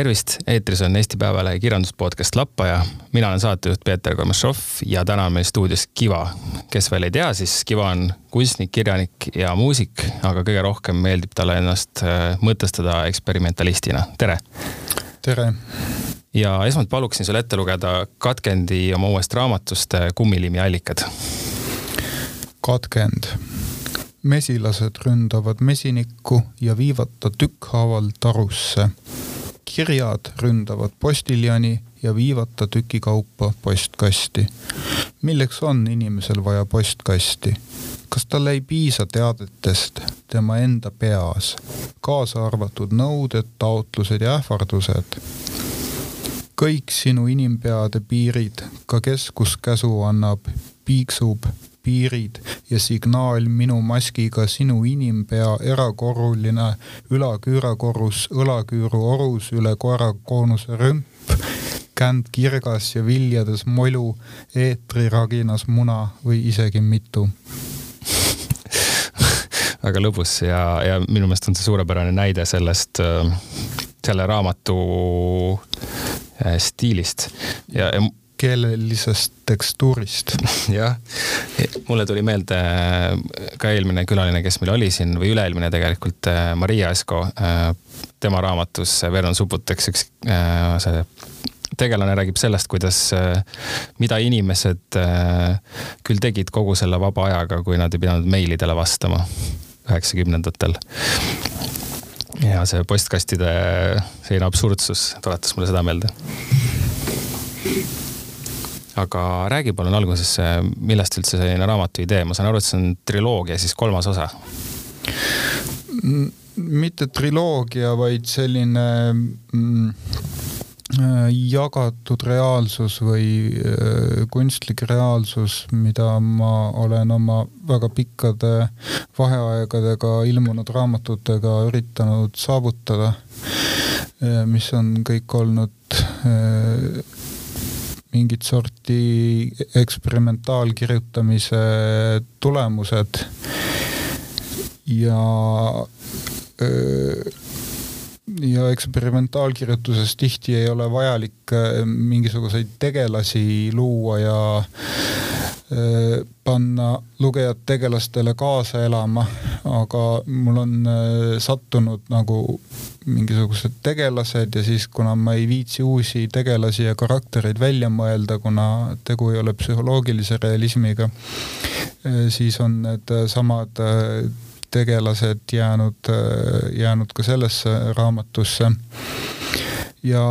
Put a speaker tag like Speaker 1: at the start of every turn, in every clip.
Speaker 1: tervist, eetris on Eesti Päevalehe kirjanduspodcast Lappaja. mina olen saatejuht Peeter Kormašov ja täna on meil stuudios Kiva. kes veel ei tea, siis Kiva on kunstnik, kirjanik ja muusik, aga kõige rohkem meeldib talle ennast äh, mõtestada eksperimentalistina. tere.
Speaker 2: tere.
Speaker 1: ja esmalt paluksin sul ette lugeda Katkendi oma uuest raamatust äh, Kummilimi allikad.
Speaker 2: katkend mesilased ründavad mesinikku ja viivad ta tükkhaaval tarusse kirjad ründavad postiljani ja viivad ta tükikaupa postkasti. milleks on inimesel vaja postkasti? kas tal ei piisa teadetest tema enda peas, kaasa arvatud nõuded, taotlused ja ähvardused? kõik sinu inimpeade piirid, ka keskus käsu annab, piiksub piirid ja signaal minu maskiga sinu inimpea erakorruline ülaküürakorrus õlaküüru orus üle koerakoonuse rümp, känd kirgas ja viljades molu, eetriraginas muna või isegi mitu.
Speaker 1: Väga lõbus ja, ja minu meelest on see suurepärane näide sellest, äh, selle raamatu äh, stiilist. Ja, ja
Speaker 2: keelelisest tekstuurist.
Speaker 1: jah, mulle tuli meelde äh, ka eelmine külaline, kes meil oli siin või üle-eelmine tegelikult, äh, Maria Esko. Äh, tema raamatus Vernon Subutex üks see tegelane räägib sellest, kuidas, mida inimesed küll tegid kogu selle vaba ajaga, kui nad ei pidanud meilidele vastama üheksakümnendatel ja see postkastide selline absurdsus tuletas mulle seda meelde aga räägi palun alguses, millest üldse selline raamatu idee, ma saan aru, et see on triloogia, siis kolmas osa?
Speaker 2: mitte triloogia, vaid selline mm, jagatud reaalsus või äh, kunstlik reaalsus, mida ma olen oma väga pikkade vaheaegadega ilmunud raamatutega üritanud saavutada, äh, mis on kõik olnud äh, mingit sorti eksperimentaalkirjutamise tulemused. Ja ja eksperimentaalkirjutuses tihti ei ole vajalik mingisuguseid tegelasi luua ja panna lugejad tegelastele kaasa elama, aga mul on sattunud nagu mingisugused tegelased ja siis, kuna ma ei viitsi uusi tegelasi ja karaktereid välja mõelda, kuna tegu ei ole psühholoogilise realismiga, eh, siis on need samad tegelased jäänud, jäänud ka sellesse raamatusse. ja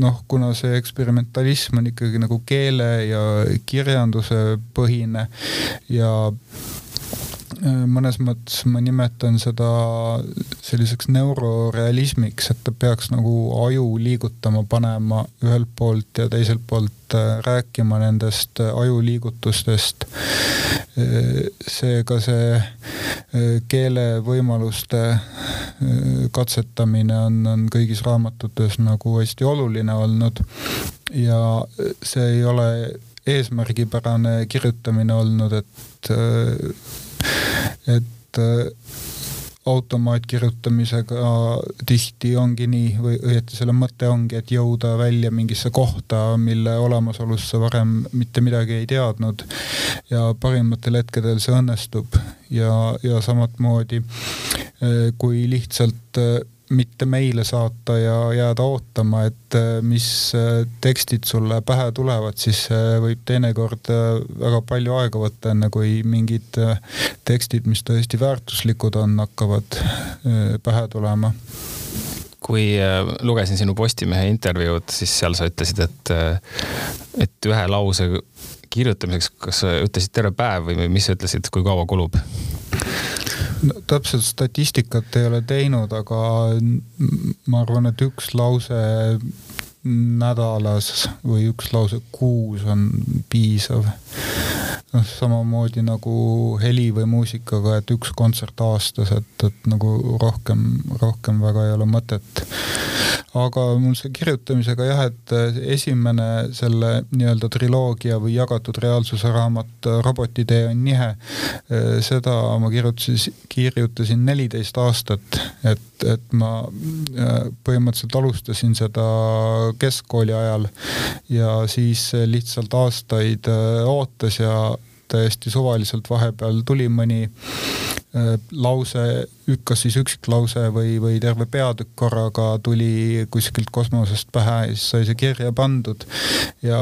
Speaker 2: noh, kuna see eksperimentalism on ikkagi nagu keele ja kirjanduse põhine ja mõnes mõttes ma nimetan seda selliseks neurorealismiks, et ta peaks nagu aju liigutama, panema ühelt poolt ja teiselt poolt äh, rääkima nendest äh, ajuliigutustest. seega see keelevõimaluste katsetamine on, on kõigis raamatutes nagu hästi oluline olnud ja see ei ole eesmärgipärane kirjutamine olnud, et et äh, automaatkirjutamisega tihti ongi nii või õieti selle mõte ongi, et jõuda välja mingisse kohta, mille olemasolust sa varem mitte midagi ei teadnud. ja parimatel hetkedel see õnnestub ja, ja samatmoodi äh, kui lihtsalt äh, mitte meile saata ja jääda ootama, et äh, mis äh, tekstid sulle pähe tulevad, siis võib teinekord äh, väga palju aega võtta, enne kui mingid tekstid, mis tõesti väärtuslikud on, hakkavad pähe tulema
Speaker 1: kui lugesin sinu Postimehe intervjuud, siis seal sa ütlesid, et, et ühe lause kirjutamiseks, kas sa ütlesid terve päev või mis sa ütlesid, kui kaua kulub?
Speaker 2: Täpselt statistikat ei ole teinud, aga ma arvan, et üks lause nädalas või üks lause kuus on piisav. Noh, samamoodi nagu heli või muusikaga, et üks kontsert aastas, et, et nagu rohkem, rohkem väga ei ole mõtet. aga mul see kirjutamisega jah, et esimene selle nii-öelda triloogia või jagatud reaalsuse raamat Robotitee on nihe, seda ma kirjutasin, kirjutasin neliteist aastat, et, et ma põhimõtteliselt alustasin seda keskkooli ajal ja siis lihtsalt aastaid ootas ja täiesti suvaliselt vahepeal tuli mõni äh, lause, kas siis üksiklause või, või terve peatükk korraga tuli kuskilt kosmosest pähe ja siis sai see kirja pandud. ja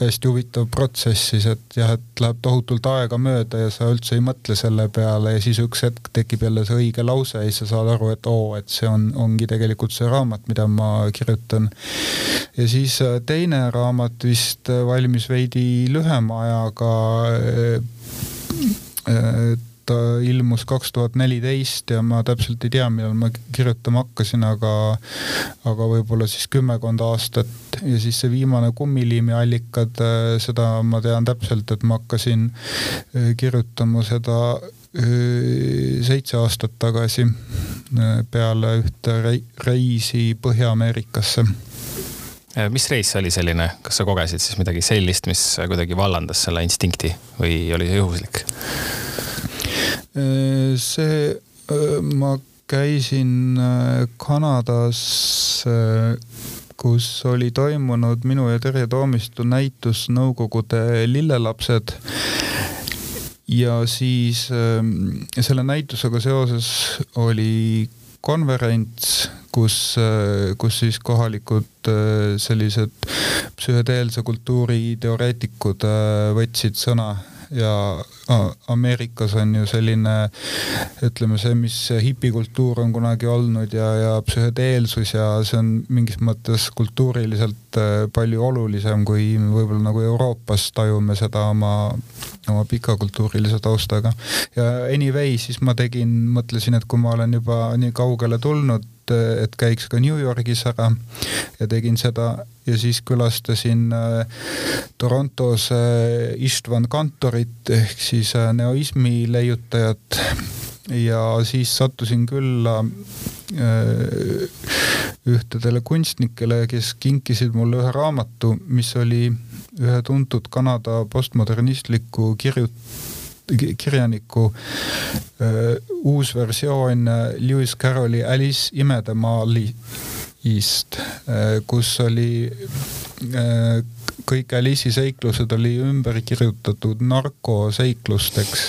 Speaker 2: hästi huvitav protsess siis, et jah, et läheb tohutult aega mööda ja sa üldse ei mõtle selle peale ja siis üks hetk tekib jälle see õige lause ja siis sa saad aru, et oo, et see on, ongi tegelikult see raamat, mida ma kirjutan. ja siis äh, teine raamat vist valmis veidi lühema ajaga ta ilmus kaks tuhat neliteist ja ma täpselt ei tea, millal ma kirjutama hakkasin, aga, aga võib-olla siis kümmekond aastat. Ja siis see viimane Kummiliimi allikad, seda ma tean täpselt, et ma hakkasin äh, kirjutama seda äh, seitse aastat tagasi äh, peale ühte reisi Põhja-Ameerikasse.
Speaker 1: Äh, mis reis see oli selline, kas sa kogesid siis midagi sellist, mis kuidagi vallandas selle instinkti või oli see juhuslik?
Speaker 2: See, ma käisin Kanadas, kus oli toimunud minu ja Terje Toomistu näitus Nõukogude lillelapsed. Ja siis selle näitusega seoses oli konverents, kus, kus siis kohalikud sellised psühhedeelse kultuuri teoreetikud võtsid sõna ja Ameerikas on ju selline, ütleme see, mis hipikultuur on kunagi olnud ja, ja psühhedeelsus ja see on mingis mõttes kultuuriliselt äh, palju olulisem, kui võib-olla nagu Euroopas tajume seda oma, oma pika kultuurilise taustaga. ja anyway, siis ma tegin, mõtlesin, et kui ma olen juba nii kaugele tulnud, et käiks ka New Yorgis ära. Ja tegin seda ja siis külastasin äh, Torontos äh, Istvan Kantorit ehk siis äh, neoismi leiutajat. Ja siis sattusin külla ühtedele kunstnikele, kes kinkisid mulle ühe raamatu, mis oli ühe tuntud Kanada postmodernistliku kirjut-, kirjaniku uus versioon Lewis Carrolli Alice imedemaalist, kus oli kõik Alice'i seiklused oli ümber kirjutatud narkoseiklusteks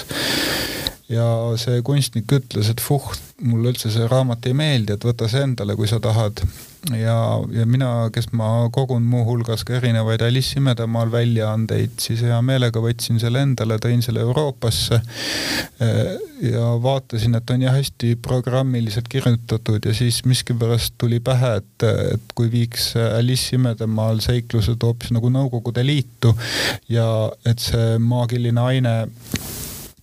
Speaker 2: ja see kunstnik ütles, et fuh, mulle üldse see raamat ei meeldi, et võta see endale, kui sa tahad. Ja, ja mina, kes ma kogun muuhulgas ka erinevaid Alice imedemaal väljaandeid, siis hea meelega võtsin selle endale, tõin selle Euroopasse. ja vaatasin, et on jah hästi programmiliselt kirjutatud ja siis miskipärast tuli pähe, et, et kui viiks Alice imedemaal seiklused hoopis nagu Nõukogude Liitu ja et see maagiline aine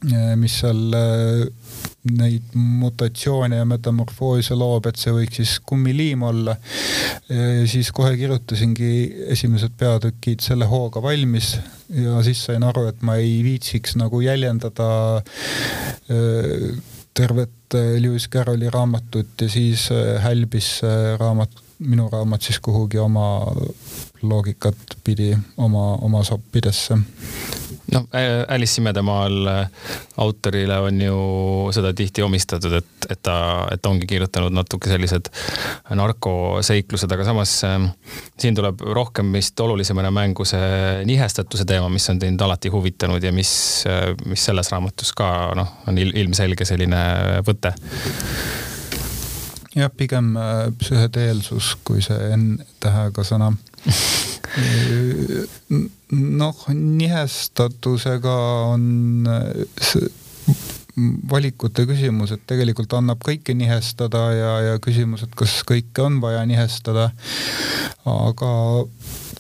Speaker 2: Eh, mis seal eh, neid mutatsioone ja metamorfoose loob, et see võiks siis kummiliim olla. siis kohe kirjutasingi esimesed peatükid selle hooga valmis ja siis sain aru, et ma ei viitsiks nagu jäljendada eh, tervet Lewis Carrolli raamatut ja siis hälbis raamat, minu raamat siis kuhugi oma loogikat pidi, oma, oma soppidesse
Speaker 1: noh, Alice imedemaal äh, autorile on ju seda tihti omistatud, et, et ta, et ta ongi kirjutanud natuke sellised narkoseiklused, aga samas äh, siin tuleb rohkem vist olulisemana mängu see nihestatuse teema, mis on teid alati huvitanud ja mis, äh, mis selles raamatus ka noh, on ilmselge selline võte.
Speaker 2: Jah, pigem psühhedeelsus kui see N-tähega sõna noh, nihestatusega on valikute küsimus, et tegelikult annab kõike nihestada ja, ja küsimus, et kas kõike on vaja nihestada. aga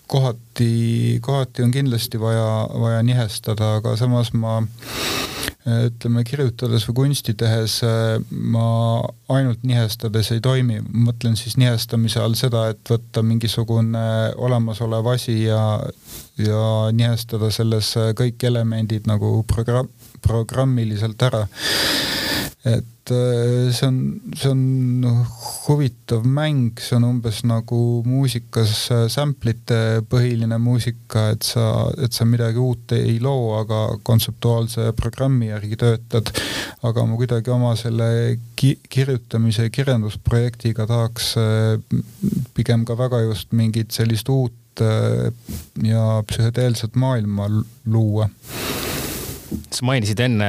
Speaker 2: kohati, kohati on kindlasti vaja, vaja nihestada, aga samas ma ütleme, kirjutades või kunsti tehes ma ainult nihestades ei toimi, mõtlen siis nihestamise all seda, et võtta mingisugune olemasolev asi ja, ja nihestada selles kõik elemendid nagu programm, programmiliselt ära et äh, see on, see on huvitav mäng, see on umbes nagu muusikas äh, sample'ite põhiline muusika, et sa, et sa midagi uut ei loo, aga kontseptuaalse programmi järgi töötad. aga ma kuidagi oma selle ki kirjutamise, kirjandusprojektiga tahaks äh, pigem ka väga just mingit sellist uut ja psühhedeelset maailma luua
Speaker 1: sa mainisid enne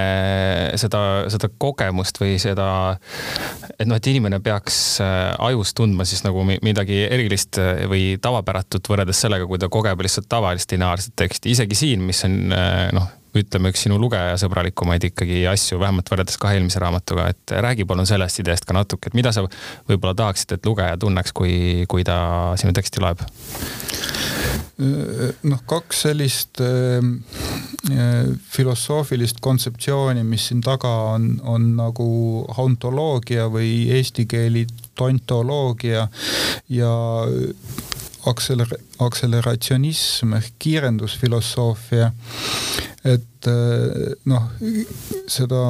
Speaker 1: seda, seda kogemust või seda, et noh, et inimene peaks äh, ajus tundma siis nagu midagi erilist äh, või tavapäratut võrreldes sellega, kui ta kogeb lihtsalt tavalist lineaarset teksti, isegi siin, mis on äh, noh, ütleme üks sinu lugejasõbralikumaid ikkagi asju, vähemalt võrreldes kahe eelmise raamatuga, et räägi palun sellest ideest ka natuke, et mida sa võib-olla tahaksid, et lugeja tunneks, kui, kui ta sinu teksti loeb?
Speaker 2: noh, kaks sellist äh, filosoofilist kontseptsiooni, mis siin taga on, on nagu hauntoloogia või eesti keeli tontoloogia ja akseler-, akseleratsionism ehk kiirendusfilosoofia. et noh, seda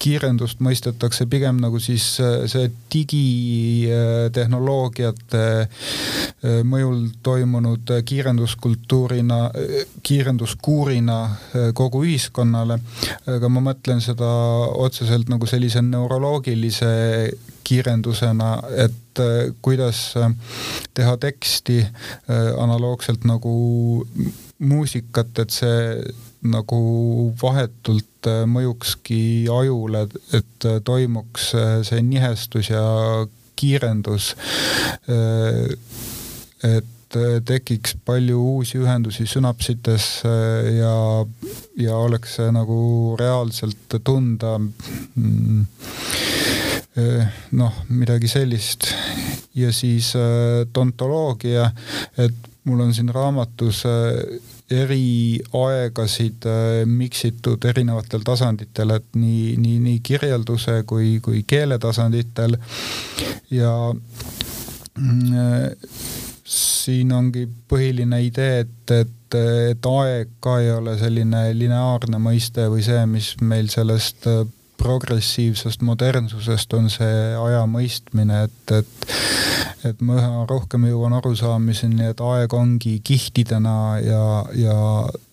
Speaker 2: kiirendust mõistetakse pigem nagu siis äh, see digitehnoloogiate äh, mõjul toimunud kiirenduskultuurina, kiirenduskuurina kogu ühiskonnale. aga ma mõtlen seda otseselt nagu sellise neuroloogilise kiirendusena, et kuidas teha teksti analoogselt nagu muusikat, et see nagu vahetult äh, mõjukski ajule, et äh, toimuks äh, see nihestus ja kiirendus. et tekiks palju uusi ühendusi sünapsites ja, ja oleks see nagu reaalselt tunda mm, noh, midagi sellist. ja siis tontoloogia, et mul on siin raamatus eri aegasid äh, miksitud erinevatel tasanditel, et nii, nii, nii kirjelduse kui, kui keele tasanditel ja mm, äh, siin ongi põhiline idee, et, et, et aeg ka ei ole selline lineaarne mõiste või see, mis meil sellest äh, progressiivsest modernsusest on see aja mõistmine, et, et et ma üha rohkem jõuan arusaamiseni, et aeg ongi kihtidena ja, ja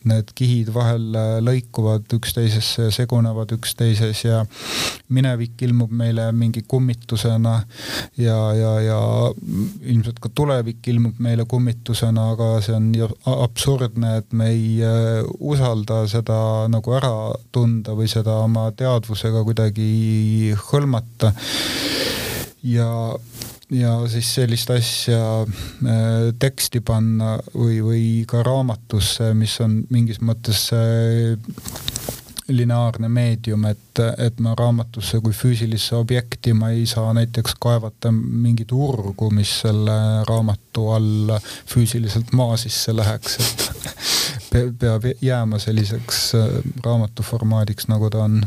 Speaker 2: need kihid vahel lõikuvad üksteisesse ja segunevad üksteises ja minevik ilmub meile mingi kummitusena ja, ja, ja ilmselt ka tulevik ilmub meile kummitusena, aga see on absurdne, et me ei äh, usalda seda nagu ära tunda või seda oma teadvusega kuidagi hõlmata. Ja ja siis sellist asja äh, teksti panna või, või ka raamatusse, mis on mingis mõttes äh, lineaarne meedium, et, et ma raamatusse kui füüsilisse objekti ma ei saa näiteks kaevata mingit urgu, mis selle raamatu all füüsiliselt maa sisse läheks, et peab jääma selliseks äh, raamatu formaadiks, nagu ta on.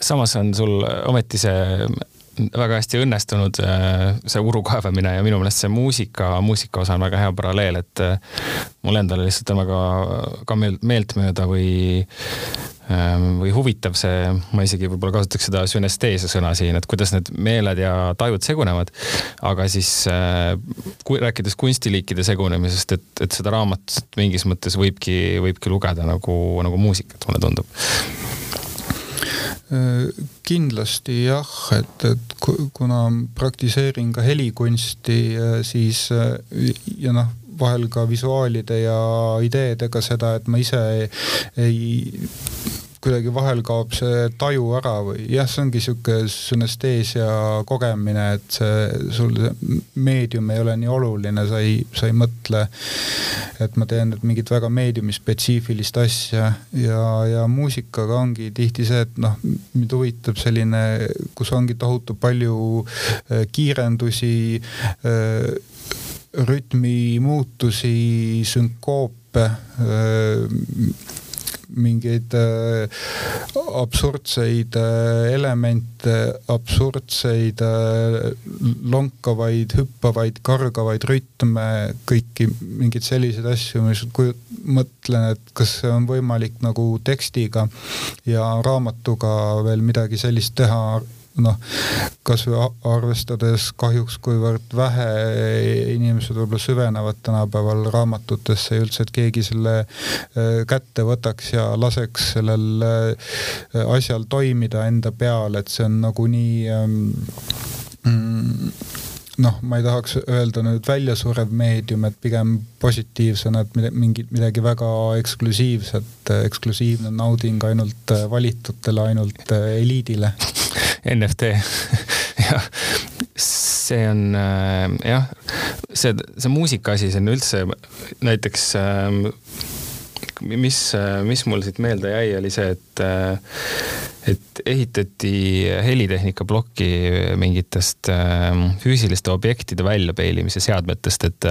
Speaker 1: Samas on sul ometi see väga hästi õnnestunud äh, see uru kaevamine ja minu meelest see muusika, muusika osa on väga hea paralleel, et äh, mul endal lihtsalt on väga ka meeltmööda või ähm, või huvitav see, ma isegi võib-olla kasutaks seda sünesteesia sõna siin, et kuidas need meeled ja tajud segunevad. aga siis äh, kui rääkides kunstiliikide segunemisest, et, et seda raamatut mingis mõttes võibki, võibki lugeda nagu, nagu muusikat, mulle tundub
Speaker 2: kindlasti jah, et, et kuna praktiseerin ka helikunsti, siis ja noh, vahel ka visuaalide ja ideedega seda, et ma ise ei, ei kuidagi vahel kaob see taju ära või jah, see ongi sihuke sünesteesia kogemine, et see sul see meedium ei ole nii oluline, sa ei, sa ei mõtle, et ma teen nüüd mingit väga meediumi spetsiifilist asja. Ja, ja muusikaga ongi tihti see, et noh, mind huvitab selline, kus ongi tohutu palju äh, kiirendusi äh, rütmi muutusi, sünkoope mingeid äh, absurdseid äh, elemente, absurdseid äh, lonkavaid, hüppavaid, kargavaid rütme, kõiki mingeid selliseid asju, mis mõtlen, et kas see on võimalik nagu tekstiga ja raamatuga veel midagi sellist teha noh, kasvõi arvestades kahjuks, kuivõrd vähe inimesed võib-olla süvenevad tänapäeval raamatutesse ja üldse, et keegi selle äh, kätte võtaks ja laseks sellel äh, asjal toimida enda peal, et see on nagunii ähm, mm, noh, ma ei tahaks öelda nüüd väljasurev meedium, et pigem positiivsena, et mingi, midagi väga eksklusiivset, eksklusiivne nauding ainult valitutele, ainult eliidile.
Speaker 1: NFT jah, see on äh, jah, see, see muusika asi, see on üldse näiteks äh, mis, mis mul siit meelde jäi, oli see, et, et ehitati helitehnika plokki mingitest füüsiliste objektide väljapeilimise seadmetest, et,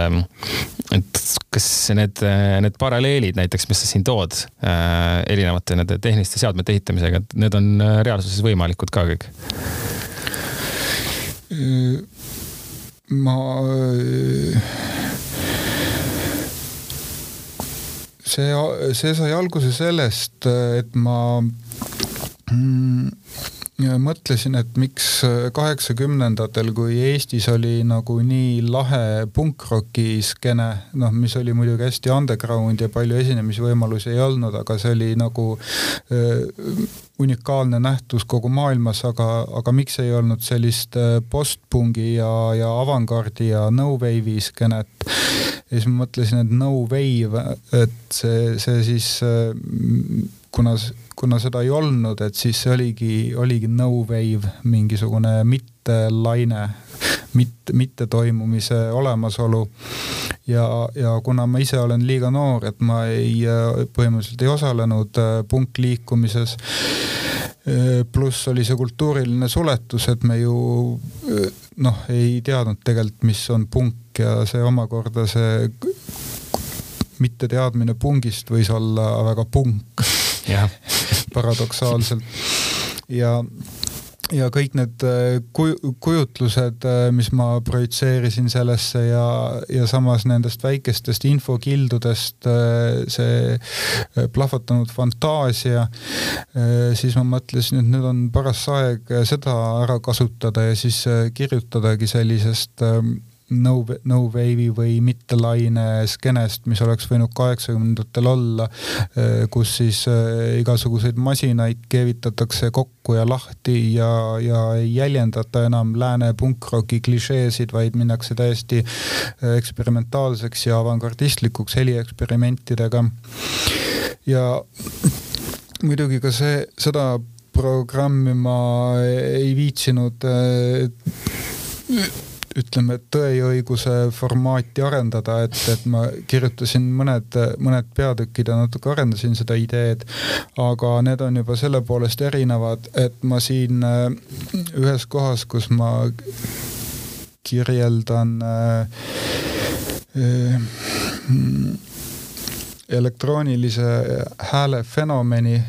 Speaker 1: et kas need, need paralleelid näiteks, mis sa siin tood erinevate nende tehniliste seadmete ehitamisega, et need on reaalsuses võimalikud ka kõik?
Speaker 2: ma see, see sai alguse sellest, et ma mm, mõtlesin, et miks kaheksakümnendatel, kui Eestis oli nagu nii lahe punkroki skeene, noh, mis oli muidugi hästi underground ja palju esinemisvõimalusi ei olnud, aga see oli nagu äh, unikaalne nähtus kogu maailmas, aga, aga miks ei olnud sellist postpungi ja, ja avangardi ja no wave'i skeenet ja siis ma mõtlesin, et no wave, et see, see siis kuna, kuna seda ei olnud, et siis oligi, oligi no wave, mingisugune mittelaine, mitte, mittetoimumise olemasolu. ja, ja kuna ma ise olen liiga noor, et ma ei, põhimõtteliselt ei osalenud punkliikumises pluss oli see kultuuriline suletus, et me ju noh, ei teadnud tegelikult, mis on punk ja see omakorda see mitteteadmine pungist võis olla väga punk paradoksaalselt. Ja ja kõik need äh, kujutlused, äh, mis ma projitseerisin sellesse ja, ja samas nendest väikestest infokildudest äh, see plahvatanud fantaasia, siis ma mõtlesin, et nüüd on paras aeg seda ära kasutada ja siis kirjutadagi sellisest no, no wave'i või mittelaine skeenest, mis oleks võinud kaheksakümnendatel olla, eh, kus siis eh, igasuguseid masinaid keevitatakse kokku ja lahti ja, ja ei jäljendata enam lääne punkroki klišeesid, vaid minnakse täiesti eh, eksperimentaalseks ja avangardistlikuks helieksperimentidega. ja muidugi ka see, seda programmi ma ei viitsinud ütleme, tõe ja õiguse formaati arendada, et, et ma kirjutasin mõned, mõned peatükid ja natuke arendasin seda ideed, aga need on juba selle poolest erinevad, et ma siin äh, ühes kohas, kus ma kirjeldan äh, äh, elektroonilise hääle fenomeni äh,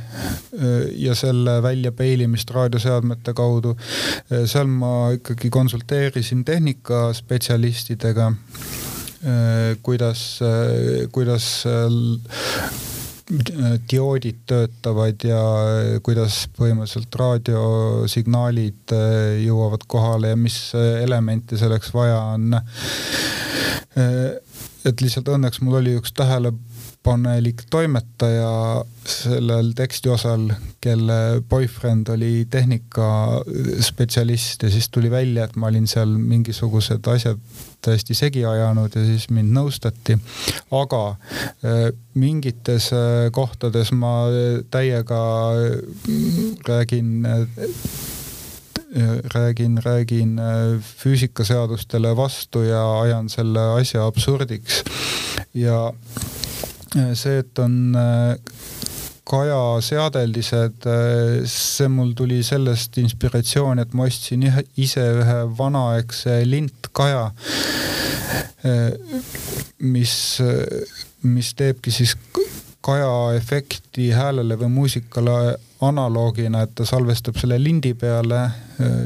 Speaker 2: ja selle väljapeilimist raadioseadmete kaudu. Äh, seal ma ikkagi konsulteerisin tehnikaspetsialistidega, äh, kuidas, kuidas dioodid töötavad ja kuidas põhimõtteliselt raadiosignaalid jõuavad kohale ja mis elemente selleks vaja on. et lihtsalt õnneks mul oli üks tähele panelik toimetaja sellel tekstiosal, kelle boyfriend oli tehnikaspetsialist ja siis tuli välja, et ma olin seal mingisugused asjad täiesti segi ajanud ja siis mind nõustati. aga äh, mingites äh, kohtades ma täiega räägin räägin, räägin füüsikaseadustele vastu ja ajan selle asja absurdiks ja see, et on äh, Kaja seadeldised, äh, see mul tuli sellest inspiratsiooni, et ma ostsin ise ühe vanaaegse lintkaja mis, mis teebki siis kaja efekti häälele või muusikale analoogina, et ta salvestab selle lindi peale,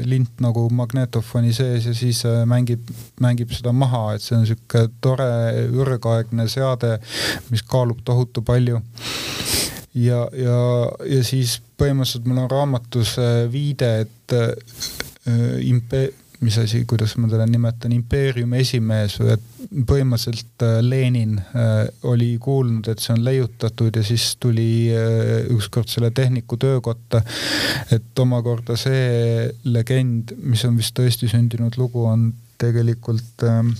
Speaker 2: lint nagu magnetofoni sees ja siis mängib, mängib seda maha, et see on sihuke tore ürgaegne seade, mis kaalub tohutu palju. ja, ja, ja siis põhimõtteliselt mul on raamatus viide, et äh, impe-, mis asi, kuidas ma teda nimetan, impeeriumi esimees või et põhimõtteliselt äh, Lenin äh, oli kuulnud, et see on leiutatud ja siis tuli äh, ükskord selle tehniku töökotta. et omakorda see legend, mis on vist tõesti sündinud lugu, on tegelikult ähm,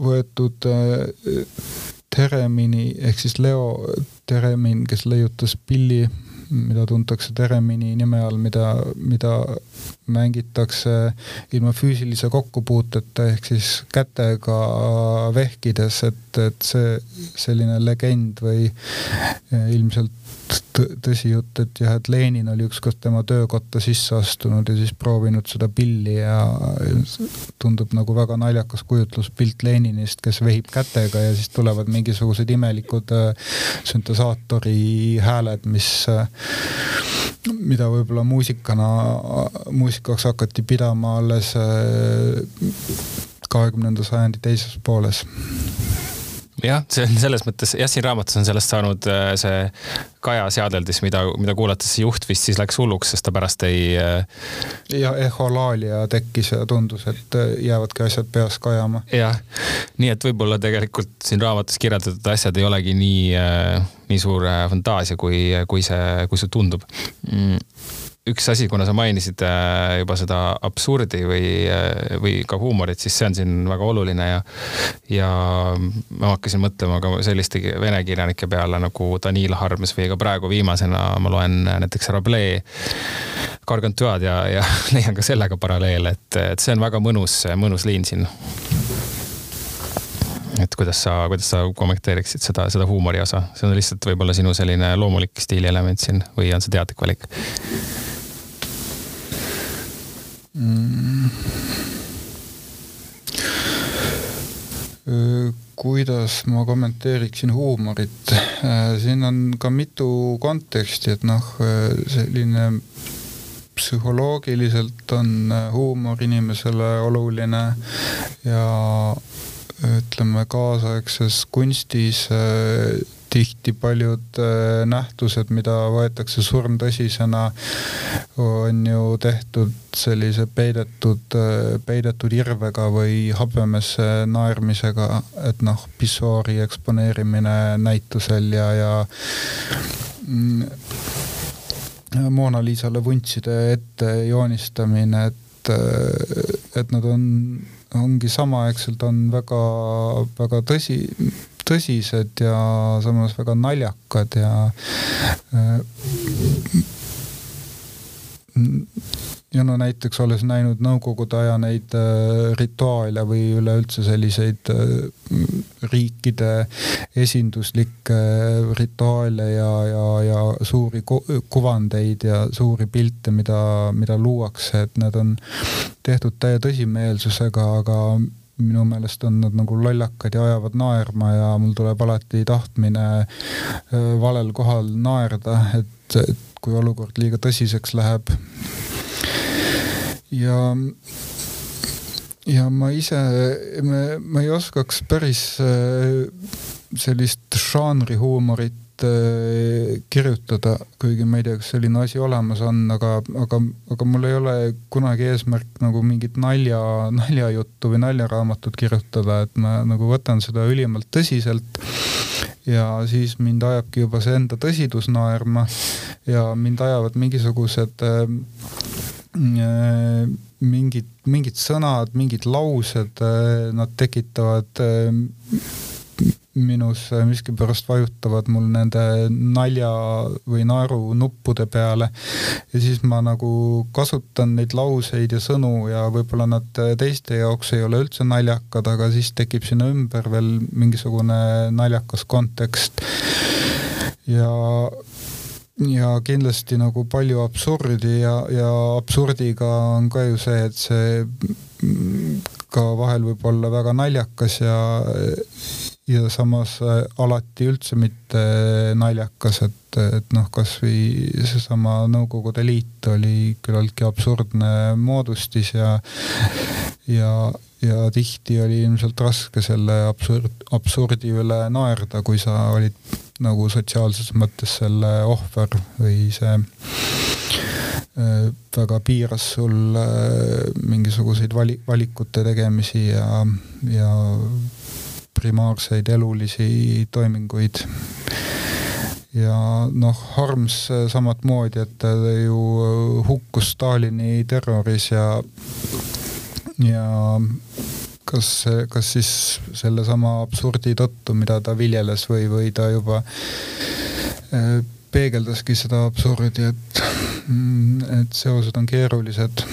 Speaker 2: võetud Teremini ehk siis Leo Teremin, kes leiutas pilli mida tuntakse Teremini nime all, mida, mida mängitakse ilma füüsilise kokkupuuteta ehk siis kätega vehkides, et, et see selline legend või ilmselt tõsijutt, et jah, et Lenin oli ükskord tema töökotta sisse astunud ja siis proovinud seda pilli ja tundub nagu väga naljakas kujutluspilt Leninist, kes vehib kätega ja siis tulevad mingisugused imelikud äh, süntesaatori hääled, mis, äh, mida võib-olla muusikana, muusikaks hakati pidama alles äh, kahekümnenda sajandi teises pooles
Speaker 1: jah, see on selles mõttes, jah, siin raamatus on sellest saanud äh, see Kaja seadeldis, mida, mida kuulates juht vist siis läks hulluks, sest ta pärast ei.
Speaker 2: Äh, ja eholaalia tekkis ja tundus, et äh, jäävadki asjad peas kajama.
Speaker 1: jah, nii et võib-olla tegelikult siin raamatus kirjeldatud asjad ei olegi nii, nii suur fantaasia, kui, kui see, kui see tundub mm üks asi, kuna sa mainisid äh, juba seda absurdi või, äh, või ka huumorit, siis see on siin väga oluline ja, ja ma hakkasin mõtlema ka selliste vene kirjanike peale nagu Danil Harms või ka praegu viimasena ma loen näiteks Rabelais Gargantuad ja, ja leian ka sellega paralleele, et, et see on väga mõnus, mõnus liin siin et kuidas sa, kuidas sa kommenteeriksid seda, seda huumori osa, see on lihtsalt võib-olla sinu selline loomulik stiilielement siin või on see teadlik valik?
Speaker 2: Mm.? kuidas ma kommenteeriksin huumorit? siin on ka mitu konteksti, et noh, selline psühholoogiliselt on huumor inimesele oluline ja ütleme, kaasaegses kunstis tihti paljud äh, nähtused, mida võetakse surmtõsisena, on ju tehtud sellise peidetud, äh, peidetud irvega või habemesse naermisega, et noh, pissoori eksponeerimine näitusel ja, ja mm, Mona Lisale vuntside ette joonistamine, et, äh, et nad on, ongi samaaegselt on väga, väga tõsi, tõsised ja samas väga naljakad ja äh, ja no näiteks olles näinud nõukogude aja neid äh, rituaale või üleüldse selliseid äh, riikide esinduslikke rituaale ja, ja, ja suuri kuvandeid ja suuri pilte, mida, mida luuakse, et need on tehtud täie tõsimeelsusega, aga minu meelest on nad nagu lollakad ja ajavad naerma ja mul tuleb alati tahtmine valel kohal naerda, et, et kui olukord liiga tõsiseks läheb. ja, ja ma ise, ma ei oskaks päris sellist žanrihuumorit Äh, kirjutada, kuigi ma ei tea, kas selline asi olemas on, aga, aga, aga mul ei ole kunagi eesmärk nagu mingit nalja, naljajuttu või naljaraamatut kirjutada, et ma nagu võtan seda ülimalt tõsiselt. ja siis mind ajabki juba see enda tõsidus naerma ja mind ajavad mingisugused äh, mingid, mingid sõnad, mingid laused, nad tekitavad minus miskipärast vajutavad mul nende nalja või naeru nuppude peale. ja siis ma nagu kasutan neid lauseid ja sõnu ja võib-olla nad teiste jaoks ei ole üldse naljakad, aga siis tekib sinna ümber veel mingisugune naljakas kontekst. ja ja kindlasti nagu palju absurdi ja, ja absurdiga on ka ju see, et see ka vahel võib olla väga naljakas ja ja samas alati üldse mitte naljakas, et, et noh, kasvõi seesama Nõukogude Liit oli küllaltki absurdne moodustis ja ja, ja tihti oli ilmselt raske selle absurd, absurdi üle naerda, kui sa olid nagu sotsiaalses mõttes selle ohver või see äh, väga piiras sul äh, mingisuguseid vali-, valikute tegemisi ja, ja primaarseid elulisi toiminguid. ja noh, Harms samat moodi, et ta ju hukkus Stalini terroris ja, ja kas, kas siis sellesama absurdi tõttu, mida ta viljeles või, või ta juba äh, peegeldaski seda absurdi, et, et seosed on keerulised.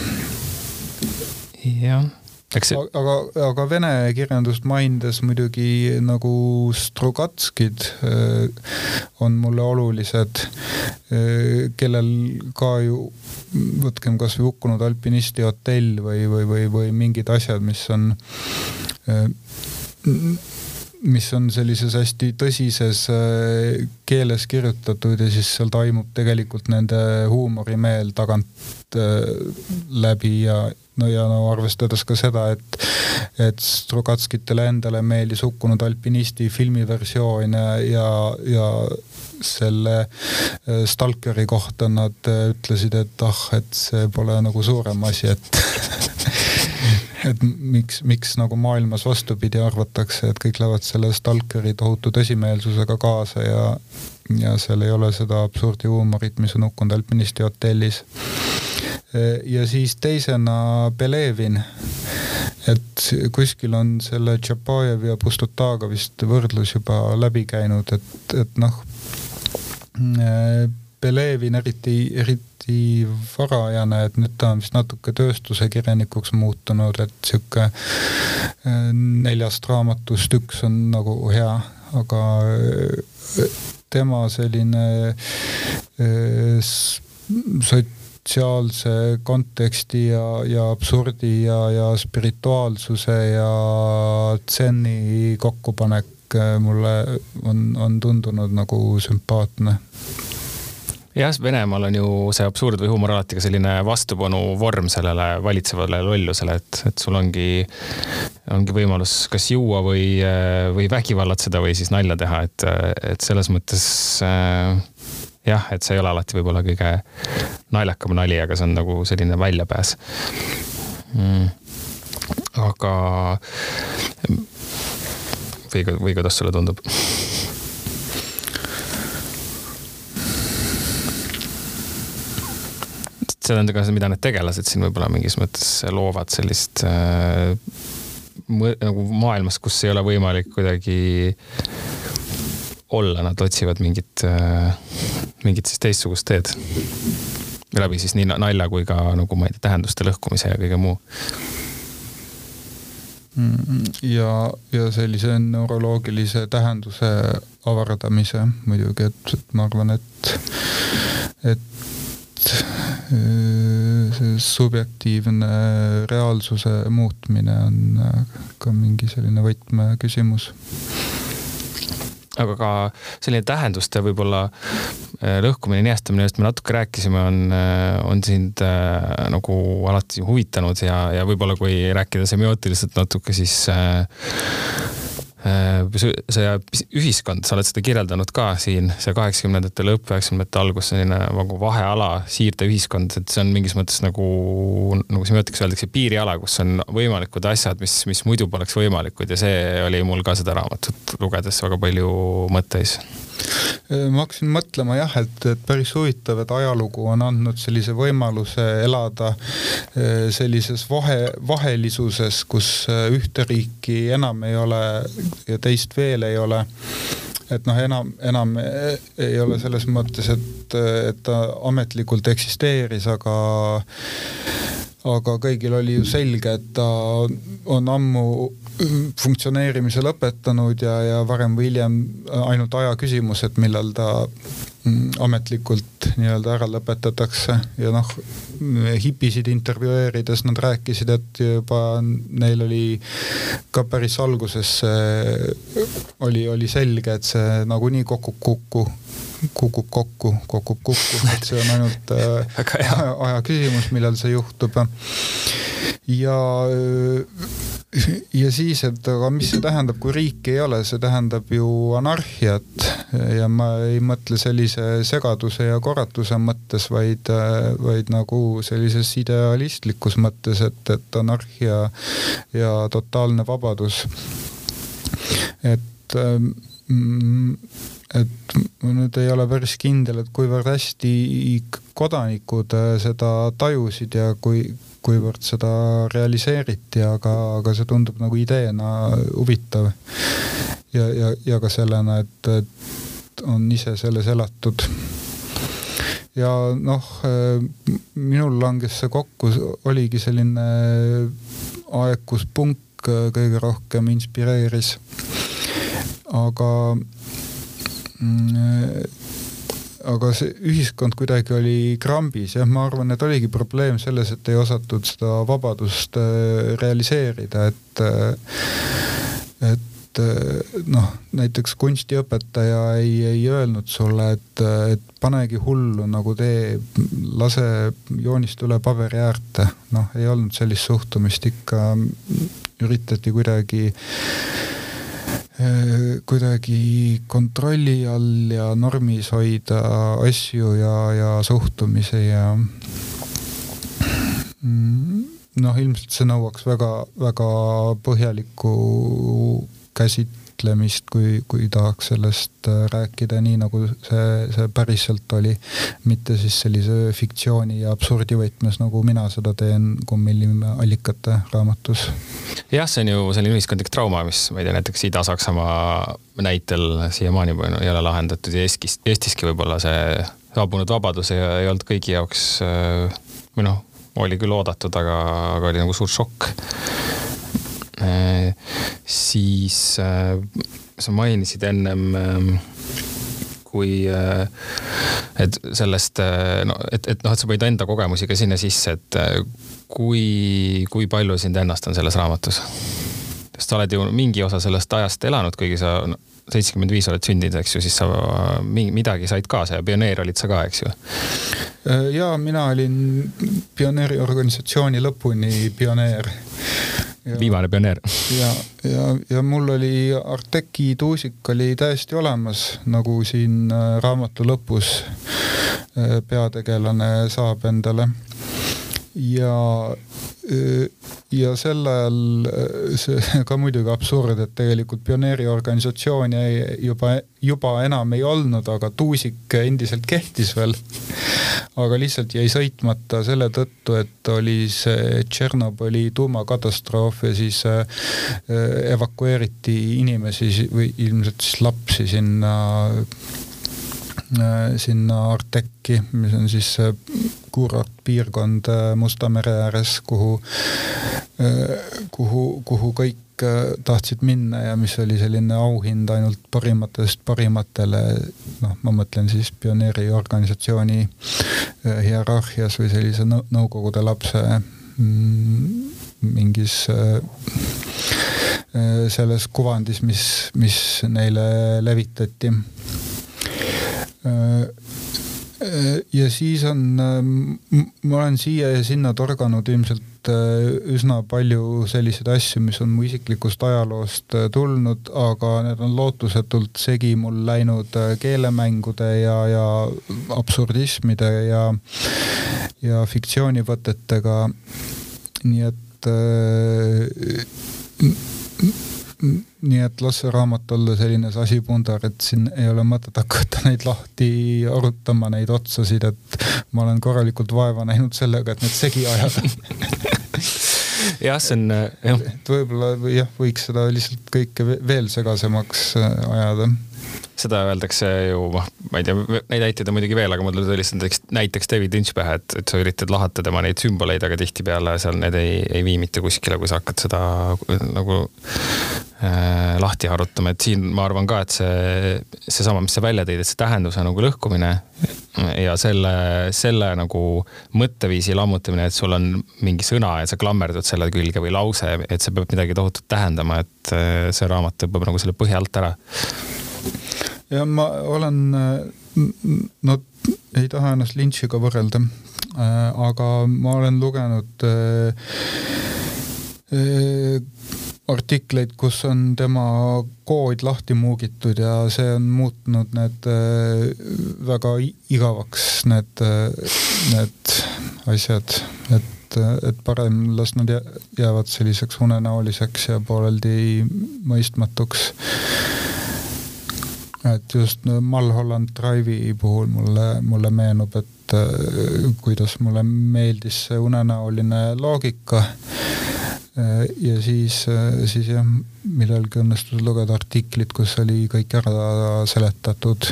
Speaker 1: jah
Speaker 2: eks see. aga, aga vene kirjandust mainides muidugi nagu Strugatskid äh, on mulle olulised, äh, kellel ka ju võtkem kasvõi hukkunud alpinisti hotell või, või, või, või mingid asjad, mis on äh, mis on sellises hästi tõsises keeles kirjutatud ja siis seal toimub tegelikult nende huumorimeel tagant läbi ja no ja no arvestades ka seda, et, et Strugatskitele endale meeldis Hukkunud alpinisti filmiversioon ja, ja selle äh, Stalkeri kohta nad äh, ütlesid, et ah, et see pole nagu suurem asi, et et miks, miks nagu maailmas vastupidi arvatakse, et kõik lähevad selle Stalkeri tohutu tõsimeelsusega kaasa ja, ja seal ei ole seda absurdihuumorit, mis on Hukkunud alpinisti hotellis ja siis teisena Belevin. et kuskil on selle Tšapajevi ja Pustutaga vist võrdlus juba läbi käinud, et, et noh, Belevin eriti, eriti varajane, et nüüd ta on vist natuke tööstuse kirjanikuks muutunud, et sihuke neljast raamatust üks on nagu hea, aga tema selline sot-, sotsiaalse konteksti ja, ja absurdi ja, ja spirituaalsuse ja tsenni kokkupanek äh, mulle on, on tundunud nagu sümpaatne.
Speaker 1: Jah, Venemaal on ju see absurd või huumor alati ka selline vastupanu vorm sellele valitsevale lollusele, et, et sul ongi, ongi võimalus kas juua või, või vägivallatseda või siis nalja teha, et, et selles mõttes äh, jah, et see ei ole alati võib-olla kõige naljakam nali, aga see on nagu selline väljapääs mm.. aga või, või kuidas sulle tundub? see on ka see, mida need tegelased siin võib-olla mingis mõttes loovad sellist äh, nagu maailmas, kus ei ole võimalik kuidagi olla, nad otsivad mingit äh, mingit siis teistsugust teed. läbi siis nii nalja kui ka nagu ma ei tea, tähenduste lõhkumise ja kõige muu
Speaker 2: ja, ja sellise neuroloogilise tähenduse avardamise muidugi, et, et ma arvan, et, et äh, see subjektiivne reaalsuse muutmine on ka mingi selline võtmeküsimus
Speaker 1: aga ka selline tähenduste võib-olla äh, lõhkumine, niestamine, millest me natuke rääkisime, on, äh, on sind äh, nagu alati huvitanud ja, ja võib-olla kui rääkida semiootiliselt natuke, siis see ühiskond, sa oled seda kirjeldanud ka siin, see kaheksakümnendate lõpp, üheksakümnendate algus, selline nagu vaheala, siirdeühiskond, et see on mingis mõttes nagu, nagu semiootikas öeldakse, piiriala, kus on võimalikud asjad, mis, mis muidu poleks võimalikud ja see oli mul ka seda raamatut lugedes väga palju mõtteis
Speaker 2: ma hakkasin mõtlema jah, et, et päris huvitav, et ajalugu on andnud sellise võimaluse elada eh, sellises vahe, vahelisuses, kus eh, ühte riiki enam ei ole ja teist veel ei ole et noh, enam, enam ei ole selles mõttes, et, et ta ametlikult eksisteeris, aga aga kõigil oli ju selge, et ta on ammu funktsioneerimise lõpetanud ja, ja varem või hiljem ainult aja küsimus, et millal ta ametlikult nii-öelda ära lõpetatakse. Ja noh, hipisid intervjueerides nad rääkisid, et juba neil oli ka päris alguses oli, oli selge, et see nagunii kokku kukku kukub kokku, kukub kokku, et see on ainult äh, aja, aja küsimus, millal see juhtub. ja ja siis, et aga mis see tähendab, kui riiki ei ole, see tähendab ju anarhiat ja ma ei mõtle sellise segaduse ja korratuse mõttes, vaid, vaid nagu sellises idealistlikus mõttes, et, et anarhia ja totaalne vabadus. et mm, et ma nüüd ei ole päris kindel, et kuivõrd hästi kodanikud seda tajusid ja kui, kuivõrd seda realiseeriti, aga, aga see tundub nagu ideena huvitav. ja, ja, ja ka sellena, et, et on ise selles elatud. ja noh, minul langes see kokku, oligi selline aeg, kus punk kõige rohkem inspireeris. aga aga see ühiskond kuidagi oli krambis, jah, ma arvan, et oligi probleem selles, et ei osatud seda vabadust äh, realiseerida, et äh, et äh, noh, näiteks kunstiõpetaja ei, ei öelnud sulle, et, et panegi hullu nagu tee, lase joonist üle paberi äärte, noh, ei olnud sellist suhtumist, ikka üritati kuidagi äh, Äh, kuidagi kontrolli all ja normis hoida asju ja, ja suhtumisi ja mm, noh, ilmselt see nõuaks väga-väga põhjalikku käsit-, mõtlemist, kui, kui tahaks sellest äh, rääkida nii, nagu see, see päriselt oli. mitte siis sellise fiktsiooni ja absurdi võtmes, nagu mina seda teen Kummillinna allikate raamatus.
Speaker 1: jah, see on ju selline ühiskondlik trauma, mis ma ei tea, näiteks Ida-Saksamaa näitel siiamaani ei ole lahendatud ja Eestis, Eestiski võib-olla see saabunud vabadus ei, ei olnud kõigi jaoks äh, või noh, oli küll oodatud, aga, aga oli nagu suur šokk siis äh, sa mainisid ennem ähm, kui, äh, et sellest, no et, et noh, et sa panid enda kogemusi ka sinna sisse, et kui, kui palju sind ennast on selles raamatus? sest sa oled ju mingi osa sellest ajast elanud, kuigi sa seitsekümmend viis oled sündinud, eks ju, siis sa midagi said kaasa ja pioneer olid sa ka, eks ju?
Speaker 2: ja mina olin pioneeriorganisatsiooni lõpuni pioneer
Speaker 1: viimane pioneer.
Speaker 2: ja, ja, ja mul oli Arteki tuusik oli täiesti olemas, nagu siin äh, raamatu lõpus äh, peategelane saab endale. Ja ja sel ajal see ka muidugi absurd, et tegelikult pioneeriorganisatsiooni juba, juba enam ei olnud, aga tuusik endiselt kehtis veel. aga lihtsalt jäi sõitmata selle tõttu, et oli see Tšernobõli tuumakatastroof ja siis evakueeriti inimesi või ilmselt siis lapsi sinna sinna Artekki, mis on siis kuurortpiirkond äh, Musta mere ääres, kuhu, äh, kuhu, kuhu kõik tahtsid minna ja mis oli selline auhind ainult parimatest parimatele, noh, ma mõtlen siis pioneeriorganisatsiooni hierarhias või sellise nõukogude lapse mm, mingis selles kuvandis, mis, mis neile levitati. Äh, äh, ja siis on, äh, ma olen siia ja sinna torganud ilmselt üsna palju selliseid asju, mis on mu isiklikust ajaloost tulnud, aga need on lootusetult segi mul läinud keelemängude ja, ja absurdismide ja, ja fiktsioonivõtetega. nii et nii et las see raamat olla selline sasipundar, et siin ei ole mõtet hakata neid lahti arutama, neid otsasid, et ma olen korralikult vaeva näinud sellega, et need segi ajada
Speaker 1: jah, see on jah.
Speaker 2: et võib-olla jah, võiks seda lihtsalt kõike veel segasemaks äh, ajada
Speaker 1: seda öeldakse ju, noh, ma ei tea, neid näiteid on muidugi veel, aga mul tuli lihtsalt näiteks, näiteks David Lynch pähe, et, et sa üritad lahata tema neid sümboleid, aga tihtipeale seal need ei, ei vii mitte kuskile, kui sa hakkad seda nagu äh, lahti harutama, et siin ma arvan ka, et see, seesama, mis sa välja tõid, et see tähenduse nagu lõhkumine ja selle, selle nagu mõtteviisi lammutamine, et sul on mingi sõna ja sa klammerdud selle külge või lause, et see peab midagi tohutut tähendama, et äh, see raamat tõmbab nagu selle põhja alt ära.
Speaker 2: ja ma olen, no ei taha ennast lintšiga võrrelda, äh, aga ma olen lugenud äh, artikleid, kus on tema kood lahti muugitud ja see on muutnud need väga igavaks, need, need asjad, et, et parem las nad jäävad selliseks unenäoliseks ja pooleldi mõistmatuks. et just Mulholland Drive'i puhul mulle, mulle meenub, et kuidas mulle meeldis see unenäoline loogika Äh, ja siis, äh, siis jah, millalgi õnnestus lugeda artiklit, kus oli kõik ära seletatud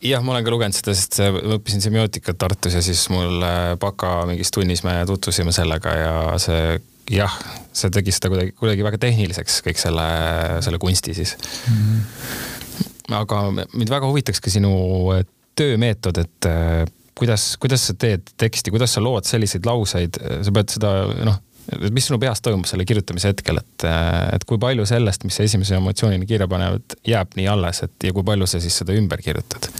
Speaker 1: jah, ma olen ka lugenud seda, sest õppisin semiootikat Tartus ja siis mul baka mingis tunnis me tutvusime sellega ja see jah, see tegi seda kuidagi, kuidagi väga tehniliseks, kõik selle, selle kunsti siis mm. -hmm. aga mind väga huvitaks ka sinu töömeetod, et äh, kuidas, kuidas sa teed teksti, kuidas sa lood selliseid lauseid, sa pead seda noh mis sinu peas toimub selle kirjutamise hetkel, et, et kui palju sellest, mis sa esimese emotsioonina kirja panevad, jääb nii alles, et ja kui palju sa siis seda ümber kirjutad?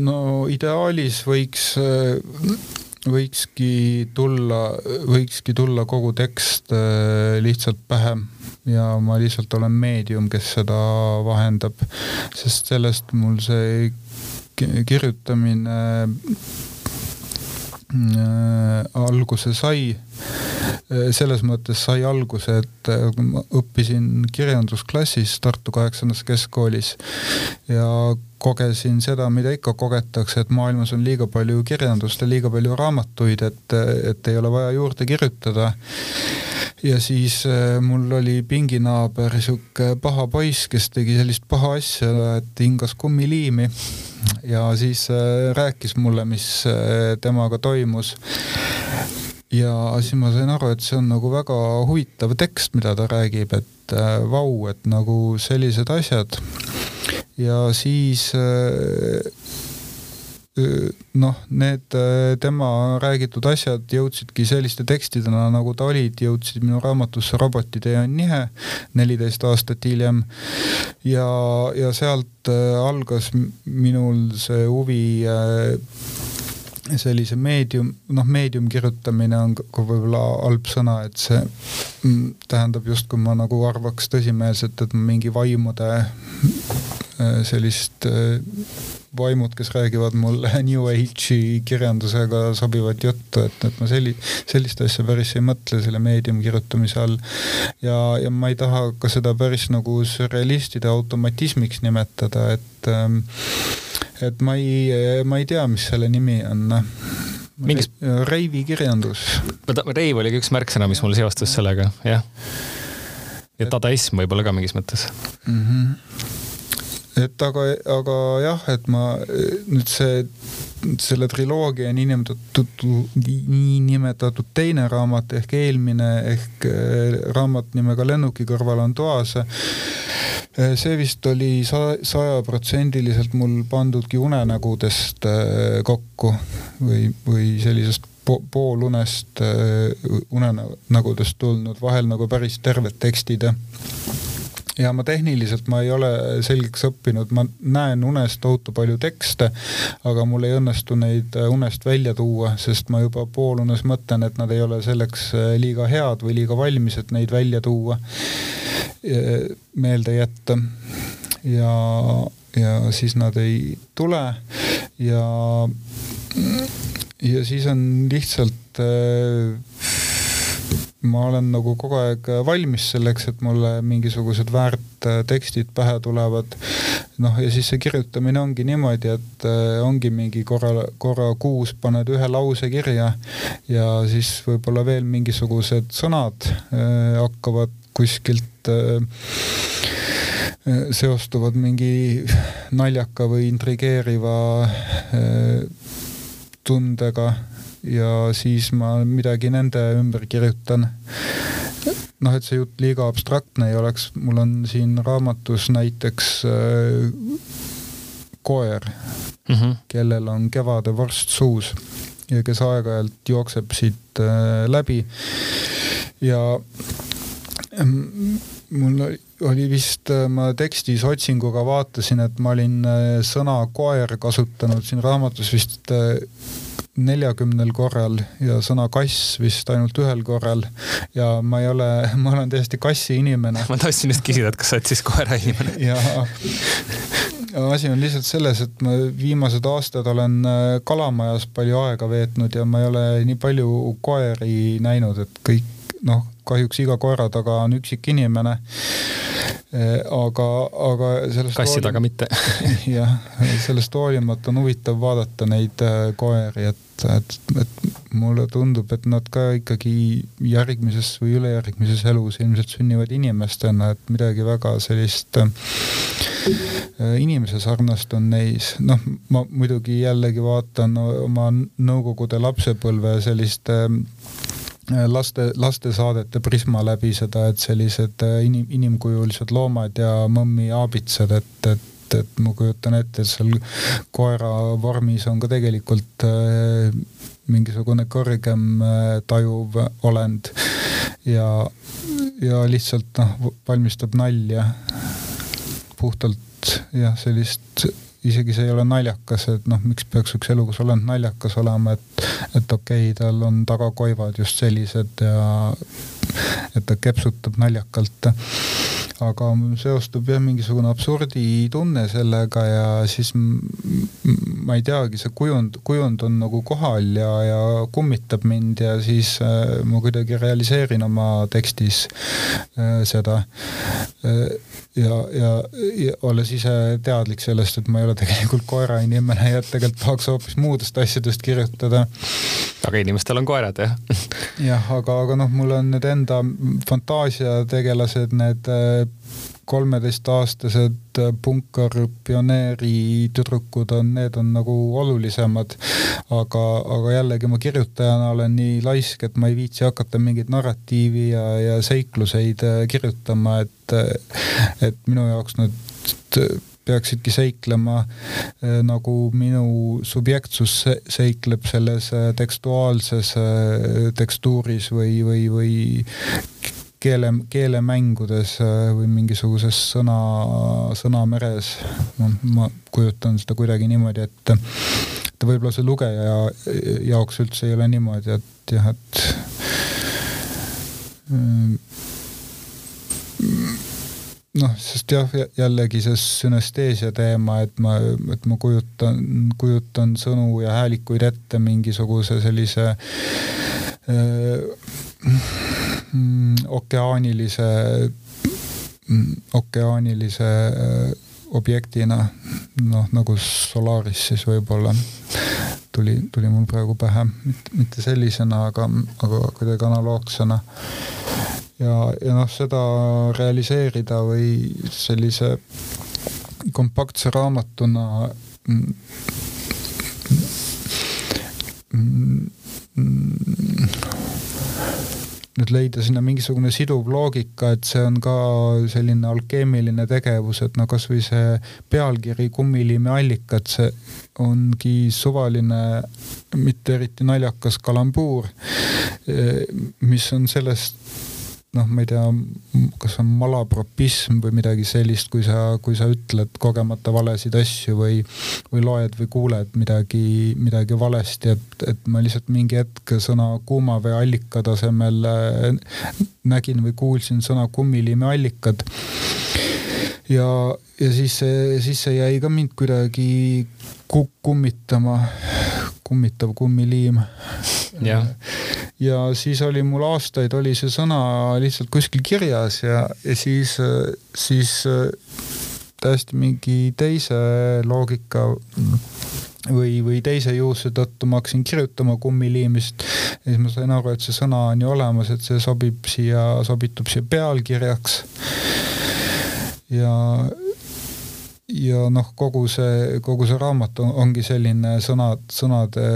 Speaker 2: no ideaalis võiks, võikski tulla, võikski tulla kogu tekst äh, lihtsalt pähe ja ma lihtsalt olen meedium, kes seda vahendab, sest sellest mul see kirjutamine äh, alguse sai. Äh, selles mõttes sai alguse, et äh, ma õppisin kirjandusklassis Tartu kaheksandas keskkoolis ja kogesin seda, mida ikka kogetakse, et maailmas on liiga palju kirjandust ja liiga palju raamatuid, et, et ei ole vaja juurde kirjutada ja siis mul oli pinginaaber, sihuke paha poiss, kes tegi sellist paha asja, et hingas kummiliimi ja siis äh, rääkis mulle, mis äh, temaga toimus. Ja siis ma sain aru, et see on nagu väga huvitav tekst, mida ta räägib, et äh, vau, et nagu sellised asjad. ja siis noh, need tema räägitud asjad jõudsidki selliste tekstidena, nagu ta olid, jõudsid minu raamatusse Robotitee on nihe neliteist aastat hiljem. ja, ja sealt algas minul see huvi sellise meedium, noh, meedium kirjutamine on ka võib-olla halb sõna, et see mm, tähendab justkui ma nagu arvaks tõsimeelselt, et mingi vaimude sellist vaimud, kes räägivad mulle New Age'i kirjandusega sobivat juttu, et, et ma selli-, sellist asja päris ei mõtle selle meediumi kirjutamise all. ja, ja ma ei taha ka seda päris nagu sürrealistide automatismiks nimetada, et ähm, et ma ei, ma ei tea, mis selle nimi on mingis Reivi kirjandus.
Speaker 1: Reiv oli ka üks märksõna, mis mul seostus sellega, jah. ja dadaism võib-olla ka mingis mõttes mm. -hmm
Speaker 2: et aga, aga jah, et ma nüüd see, selle triloogia niinimetatud, niinimetatud teine raamat ehk eelmine ehk äh, raamat nimega Lennuki kõrval on toas. Äh, see vist oli sajaprotsendiliselt mul pandudki unenägudest äh, kokku või, või sellisest poolunest, unenägudest tulnud, vahel nagu päris terved tekstid ja ma tehniliselt ma ei ole selgeks õppinud, ma näen unes tohutu palju tekste, aga mul ei õnnestu neid äh, unest välja tuua, sest ma juba poolunes mõtlen, et nad ei ole selleks äh, liiga head või liiga valmis, et neid välja tuua, meelde jätta. ja, ja siis nad ei tule ja, ja siis on lihtsalt äh, ma olen nagu kogu aeg valmis selleks, et mulle mingisugused väärttekstid pähe tulevad. noh, ja siis see kirjutamine ongi niimoodi, et äh, ongi mingi korra, korra kuus paned ühe lause kirja ja siis võib-olla veel mingisugused sõnad äh, hakkavad kuskilt äh, seostuvad mingi naljaka või intrigeeriva tundega ja siis ma midagi nende ümber kirjutan noh, et see jutt liiga abstraktne ei oleks, mul on siin raamatus näiteks äh, koer mm, -hmm. kellel on kevade vorst suus ja kes aeg-ajalt jookseb siit äh, läbi. ja mm, mul oli vist, äh, ma tekstis otsinguga vaatasin, et ma olin sõna koer kasutanud siin raamatus vist neljakümnel korral ja sõna kass vist ainult ühel korral. ja ma ei ole, ma olen täiesti kassi inimene.
Speaker 1: ma tahtsin just küsida, et kas sa oled siis koera inimene.
Speaker 2: ja asi on lihtsalt selles, et ma viimased aastad olen äh, kalamajas palju aega veetnud ja ma ei ole nii palju koeri näinud, et kõik noh, kahjuks iga koera taga on üksik inimene. Aga, aga
Speaker 1: sellest. kassi taga mitte
Speaker 2: jah, sellest hoolimata on huvitav vaadata neid äh, koeri, et et, et mulle tundub, et nad ka ikkagi järgmises või ülejärgmises elus ilmselt sünnivad inimestena, et midagi väga sellist äh, inimese sarnast on neis. noh, ma muidugi jällegi vaatan oma Nõukogude lapsepõlve selliste äh, laste, lastesaadete prisma läbi seda, et sellised äh, inim, inimkujulised loomad ja mõmmi aabitsad, et, et et, et ma kujutan ette, et seal koera vormis on ka tegelikult äh, mingisugune kõrgem äh, tajuv olend ja, ja lihtsalt noh, valmistab nalja. Puhtalt jah, sellist isegi see ei ole naljakas, et noh, miks peaks üks elukas olend naljakas olema, et, et okei okay,, tal on tagakoivad just sellised ja et ta kepsutab naljakalt aga seostub jah mingisugune absurditunne sellega ja siis ma ei teagi, see kujund, kujund on nagu kohal ja, ja kummitab mind ja siis äh, ma kuidagi realiseerin oma tekstis äh, seda äh, ja, ja, ja olles ise teadlik sellest, et ma ei ole tegelikult koerainimene ja tegelikult tahaks hoopis muudest asjadest kirjutada.
Speaker 1: aga inimestel on koerad jah?
Speaker 2: jah, aga, aga noh, mul on need enda fantaasiategelased, need äh, kolmeteistaastased punkarpioneeri tüdrukud on, need on nagu olulisemad. aga, aga jällegi ma kirjutajana olen nii laisk, et ma ei viitsi hakata mingit narratiivi ja, ja seikluseid äh, kirjutama, et, et minu jaoks nad peaksidki seiklema äh, nagu minu subjektsus seikleb selles tekstuaalses tekstuuris või, või, või keele, keelemängudes äh, või mingisuguses sõna, sõnameres. noh, ma kujutan seda kuidagi niimoodi, et, et võib-olla see lugeja jaoks üldse ei ole niimoodi, et jah, et noh, sest jah, jällegi see sünesteesia teema, et ma, et ma kujutan, kujutan sõnu ja häälikuid ette mingisuguse sellise mm, okeaanilise okeaanilise äh, objektina, noh nagu Solaris siis võib-olla tuli, tuli mul praegu pähe, mitte sellisena, aga, aga kuidagi analoogsena. Ja, ja noh, seda realiseerida või sellise kompaktse raamatuna mm, mm, nüüd leida sinna mingisugune siduv loogika, et see on ka selline alkeemiline tegevus, et no kasvõi see pealkiri Kummiliimi allikad, see ongi suvaline, mitte eriti naljakas kalambuur, mis on sellest noh, ma ei tea, kas on malapropism või midagi sellist, kui sa, kui sa ütled kogemata valesid asju või, või loed või kuuled midagi, midagi valesti, et, et ma lihtsalt mingi hetk sõna kuuma vee allika tasemel äh, nägin või kuulsin sõna kummiliimi allikad. ja, ja siis see, siis see jäi ka mind kuidagi kummitama, kummitav kummiliim.
Speaker 1: jah
Speaker 2: ja siis oli mul aastaid oli see sõna lihtsalt kuskil kirjas ja, ja siis, siis täiesti mingi teise loogika või, või teise juhuse tõttu ma hakkasin kirjutama kummiliimist ja siis ma sain aru, et see sõna on ju olemas, et see sobib siia, sobitub siia pealkirjaks. ja, ja noh, kogu see, kogu see raamat on, ongi selline sõnad, sõnade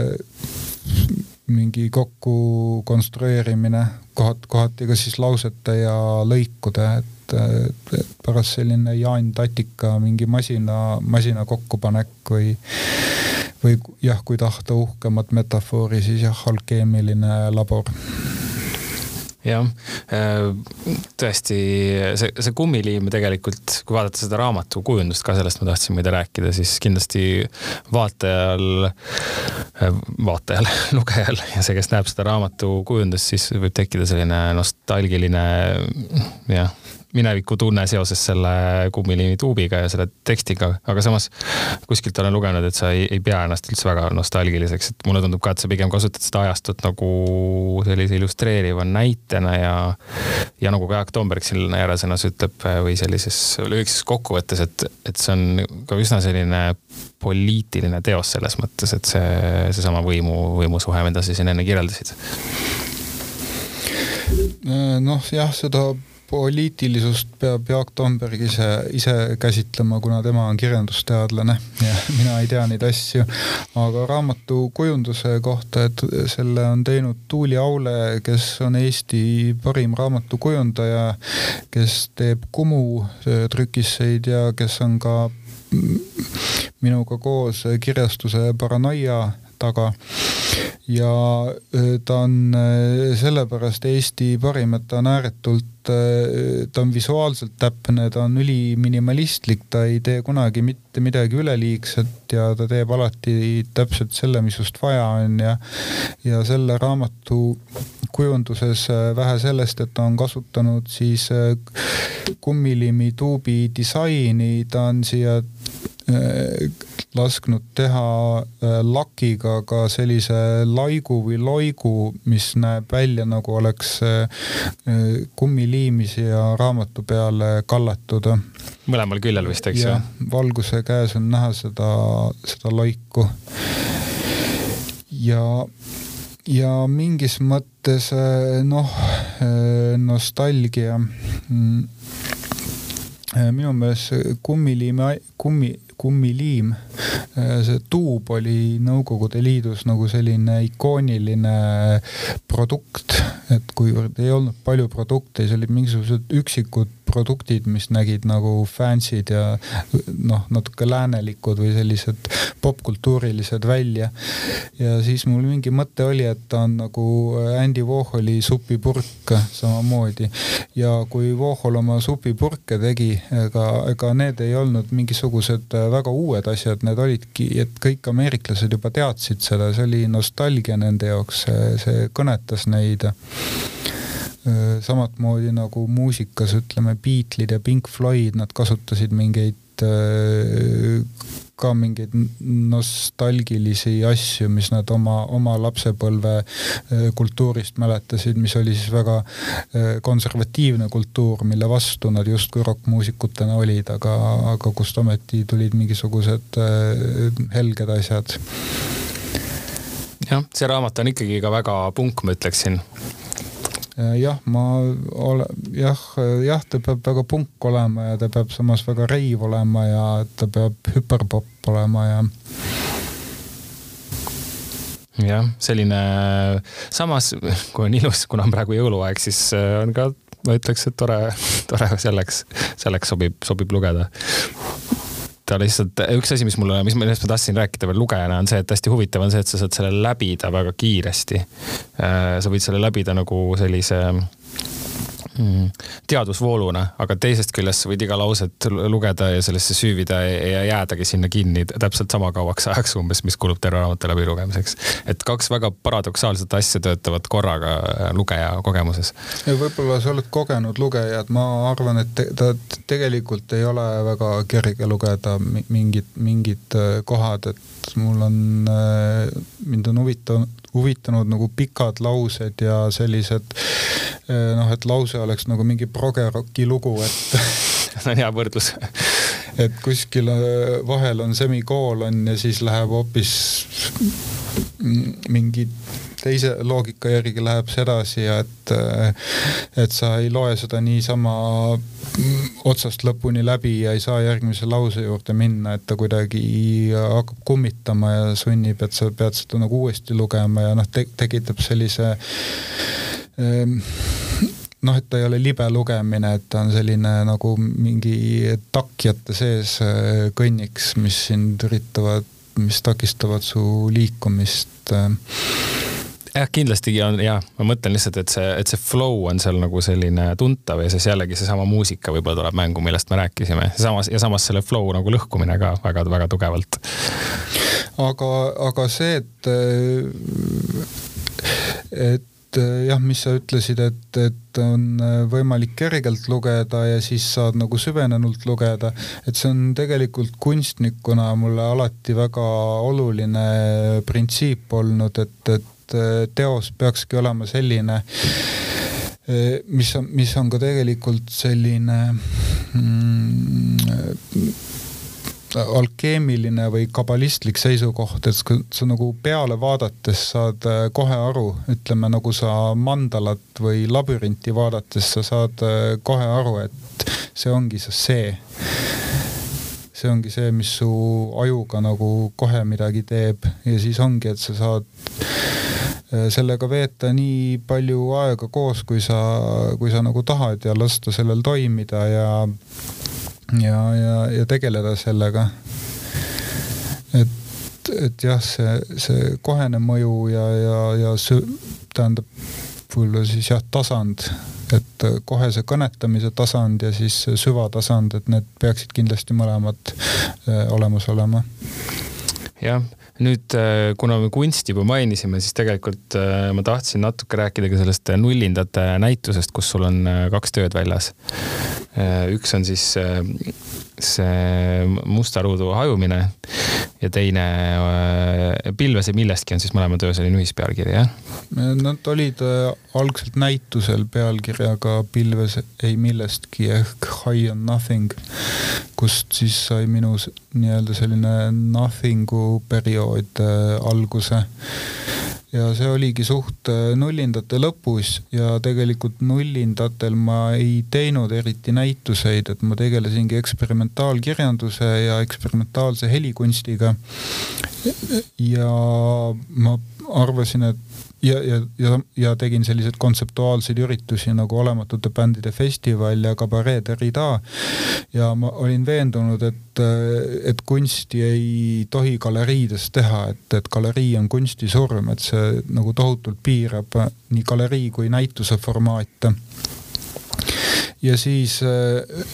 Speaker 2: mingi kokku konstrueerimine, kohat, kohati ka siis lausete ja lõikude, et, et pärast selline Jaan Tatika mingi masina, masina kokkupanek või või jah, kui tahta uhkemat metafoori, siis jah, alkeemiline labor
Speaker 1: jah, äh, tõesti see, see kummiliim tegelikult, kui vaadata seda raamatu kujundust ka, sellest ma tahtsin muide rääkida, siis kindlasti vaatajal, äh, vaatajal, lugejal ja see, kes näeb seda raamatu kujundust, siis võib tekkida selline nostalgiline jah minevikutunne seoses selle kummiliimi tuubiga ja selle tekstiga, aga samas kuskilt olen lugenud, et sa ei, ei pea ennast üldse väga nostalgiliseks, et mulle tundub ka, et sa pigem kasutad seda ajastut nagu sellise illustreeriva näitena ja ja nagu ka Jaak Toomberg siin järjesõnas ütleb või sellises lühikeses kokkuvõttes, et, et see on ka üsna selline poliitiline teos selles mõttes, et see, seesama võimu, võimusuhe, mida sa siin enne kirjeldasid.
Speaker 2: Noh, jah, seda poliitilisust peab Jaak Tomberg ise, ise käsitlema, kuna tema on kirjandusteadlane ja mina ei tea neid asju. aga raamatu kujunduse kohta, et selle on teinud Tuuli Aule, kes on Eesti parim raamatukujundaja, kes teeb Kumu trükisseid ja kes on ka minuga koos kirjastuse Paranoia taga. Ja ta on sellepärast Eesti parim, et ta on ääretult ta on visuaalselt täpne, ta on üliminimalistlik, ta ei tee kunagi mitte midagi üleliigset ja ta teeb alati täpselt selle, mis just vaja on ja ja selle raamatu kujunduses vähe sellest, et ta on kasutanud siis kummiliimi tuubi disaini, ta on siia lasknud teha äh, lakiga ka sellise laigu või loigu, mis näeb välja nagu oleks äh, kummiliimi siia raamatu peale kallatud.
Speaker 1: mõlemal küljel vist, eks ju?
Speaker 2: valguse käes on näha seda, seda loiku. ja ja mingis mõttes äh, noh, nostalgia mm, minu meelest kummiliimi, kummi, kummiliim, see tuub oli Nõukogude Liidus nagu selline ikooniline produkt, et kuivõrd ei olnud palju produkte, siis olid mingisugused üksikud produktid, mis nägid nagu fancy'd ja noh, natuke läänelikud või sellised popkultuurilised välja. ja siis mul mingi mõte oli, et ta on nagu Andy Warholi supipurk samamoodi. Ja kui Warhol oma supipurke tegi, ega, ega need ei olnud mingisugused väga uued asjad, need olidki, et kõik ameeriklased juba teadsid seda, see oli nostalgia nende jaoks, see kõnetas neid Äh, samatmoodi nagu muusikas ütleme Beatlesid ja Pink Floyd, nad kasutasid mingeid äh, ka mingeid nostalgilisi asju, mis nad oma, oma lapsepõlve äh, kultuurist mäletasid, mis oli siis väga konservatiivne kultuur, mille vastu nad justkui rokkmuusikutena olid, aga, aga kust ometi tulid mingisugused helged asjad.
Speaker 1: jah, see raamat on ikkagi ka väga punk, ma ütleksin
Speaker 2: jah, ma ole, jah, jah, ta peab väga punk olema ja ta peab samas väga reiv olema ja ta peab hüperpopp olema ja
Speaker 1: jah, selline, samas kui on ilus, kuna on praegu jõuluaeg, siis äh, on ka, ma ütleks, et tore, tore selleks, selleks sobib, sobib lugeda ta lihtsalt, üks asi, mis mulle, mis, millest ma tahtsin rääkida veel lugejana, on see, et hästi huvitav on see, et sa saad selle läbida väga kiiresti. Äh, sa võid selle läbida nagu sellise Mm. teadusvooluna, aga teisest küljest sa võid iga lauset lugeda ja sellesse süüvida ja jäädagi sinna kinni täpselt sama kauaks ajaks umbes, mis kulub terve raamatu läbilugemiseks. et kaks väga paradoksaalset asja töötavad korraga äh, lugeja kogemuses.
Speaker 2: võib-olla sa oled kogenud lugeja, et ma arvan, et te, ta tegelikult ei ole väga kerge lugeda mingid, mingid äh, kohad, et mul on, äh, mind on huvitanud huvitanud nagu pikad laused ja sellised noh, et lause oleks nagu mingi progeroki lugu, et
Speaker 1: see on hea võrdlus.
Speaker 2: et kuskil äh, vahel on semikoolon ja siis läheb hoopis mingi teise loogika järgi läheb see edasi ja et, et sa ei loe seda niisama otsast lõpuni läbi ja ei saa järgmise lause juurde minna, et ta kuidagi hakkab kummitama ja sunnib, et sa pead seda nagu uuesti lugema ja noh te, tekitab sellise ähm, noh, et ta ei ole libe lugemine, et ta on selline nagu mingi takjate sees äh, kõnniks, mis sind üritavad, mis takistavad su liikumist äh.
Speaker 1: Jah, kindlasti on ja ma mõtlen lihtsalt, et see, et see flow on seal nagu selline tuntav ja siis jällegi seesama muusika võib-olla tuleb mängu, millest me rääkisime, samas ja samas selle flow nagu lõhkumine ka väga-väga tugevalt.
Speaker 2: aga, aga see, et, et jah, mis sa ütlesid, et, et on võimalik kergelt lugeda ja siis saad nagu süvenenult lugeda, et see on tegelikult kunstnikuna mulle alati väga oluline printsiip olnud, et, et eh, teos peakski olema selline, mis on, mis on ka tegelikult selline mm, alkeemiline või kabalistlik seisukoht, et sa nagu peale vaadates saad äh, kohe aru, ütleme nagu sa mandalat või labürinti vaadates sa saad äh, kohe aru, et see ongi see. see ongi see, mis su ajuga nagu kohe midagi teeb ja siis ongi, et sa saad äh, sellega veeta nii palju aega koos, kui sa, kui sa nagu tahad ja lasta sellel toimida ja ja, ja, ja tegeleda sellega. et, et jah, see, see kohene mõju ja, ja, ja sü-, tähendab võib-olla siis jah, tasand, et kohese kõnetamise tasand ja siis süvatasand, et need peaksid kindlasti mõlemad äh, olemas olema.
Speaker 1: jah nüüd, äh, kuna me kunsti juba mainisime, siis tegelikult äh, ma tahtsin natuke rääkida ka sellest nullindate näitusest, kus sul on kaks tööd väljas. üks on siis see musta ruudu hajumine ja teine äh, Pilves ja millestki on siis mõlema töö selline ühispealkiri, jah?
Speaker 2: Nad olid äh, algselt näitusel pealkirjaga Pilves ei millestki ehk High on nothing, kust siis sai minu nii-öelda selline nothing'u periood äh, alguse ja see oligi suht äh, nullindate lõpus ja tegelikult nullindatel ma ei teinud eriti näituseid, et ma tegelesingi eksperimentaalkirjanduse ja eksperimentaalse helikunstiga. ja ma arvasin, et ja, ja, ja, ja tegin selliseid kontseptuaalseid üritusi nagu Olematute bändide festival ja Cabaret Derrida. ja ma olin veendunud, et, et kunsti ei tohi galeriides teha, et, et galerii on kunsti surm, et see nagu tohutult piirab nii galerii kui näituse formaate ja siis äh,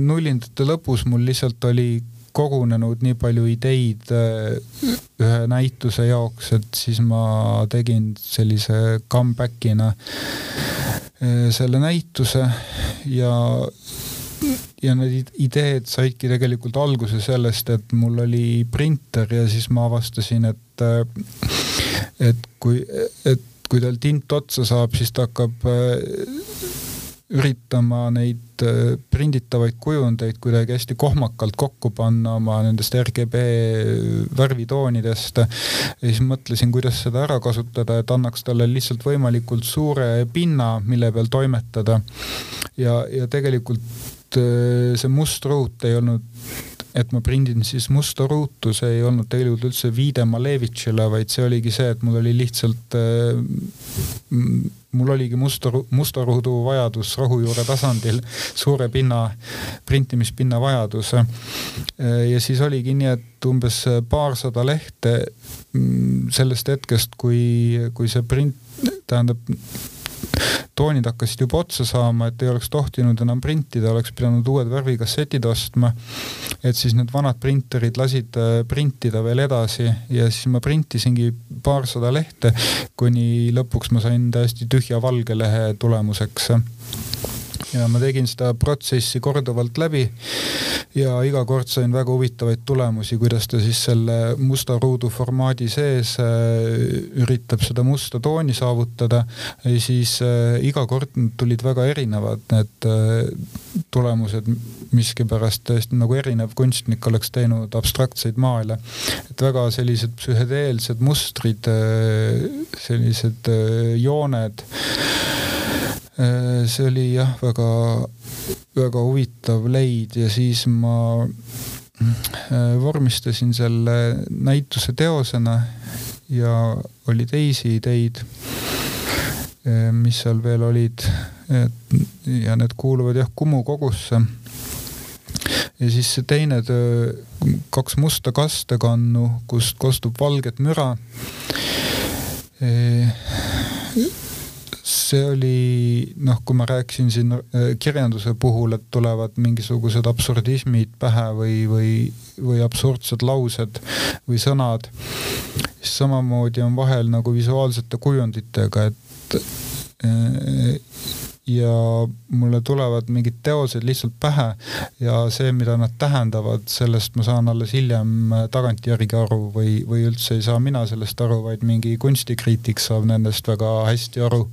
Speaker 2: nullindate lõpus mul lihtsalt oli kogunenud nii palju ideid äh, ühe näituse jaoks, et siis ma tegin sellise comeback'ina äh, selle näituse ja ja need ideed saidki tegelikult alguse sellest, et mul oli printer ja siis ma avastasin, et, äh, et kui, et kui tal tint otsa saab, siis ta hakkab üritama neid äh, prinditavaid kujundeid kuidagi hästi kohmakalt kokku panna oma nendest RGB värvitoonidest. ja siis mõtlesin, kuidas seda ära kasutada, et annaks talle lihtsalt võimalikult suure pinna, mille peal toimetada. ja, ja tegelikult äh, see must ruut ei olnud et ma prindin siis musta ruutu, see ei olnud tegelikult üldse viide Malevitšile, vaid see oligi see, et mul oli lihtsalt äh, mul oligi musta, musta ruudu vajadus rohujuure tasandil, suure pinna, printimispinna vajadus. ja siis oligi nii, et umbes paarsada lehte mm, sellest hetkest, kui, kui see print, tähendab toonid hakkasid juba otsa saama, et ei oleks tohtinud enam printida, oleks pidanud uued värvikassetid ostma. et siis need vanad printerid lasid äh, printida veel edasi ja siis ma printisingi paarsada lehte, kuni lõpuks ma sain täiesti tühja valge lehe tulemuseks ja ma tegin seda protsessi korduvalt läbi ja iga kord sain väga huvitavaid tulemusi, kuidas ta siis selle musta ruudu formaadi sees äh, üritab seda musta tooni saavutada. siis äh, iga kord tulid väga erinevad need äh, tulemused, miskipärast täiesti nagu erinev kunstnik oleks teinud abstraktseid maale. et väga sellised psühhedeelsed mustrid, sellised jooned see oli jah, väga väga huvitav leid ja siis ma äh, vormistasin selle näituse teosena ja oli teisi ideid, äh, mis seal veel olid. ja need kuuluvad jah Kumu kogusse. ja siis see teine töö, kaks musta kastekannu, kust kostub valget müra äh, see oli noh, kui ma rääkisin siin äh, kirjanduse puhul, et tulevad mingisugused absurdismid pähe või, või, või absurdsed laused või sõnad, siis samamoodi on vahel nagu visuaalsete kujunditega, et äh, ja mulle tulevad mingid teosed lihtsalt pähe ja see, mida nad tähendavad, sellest ma saan alles hiljem tagantjärgi aru või, või üldse ei saa mina sellest aru, vaid mingi kunstikriitik saab nendest väga hästi aru.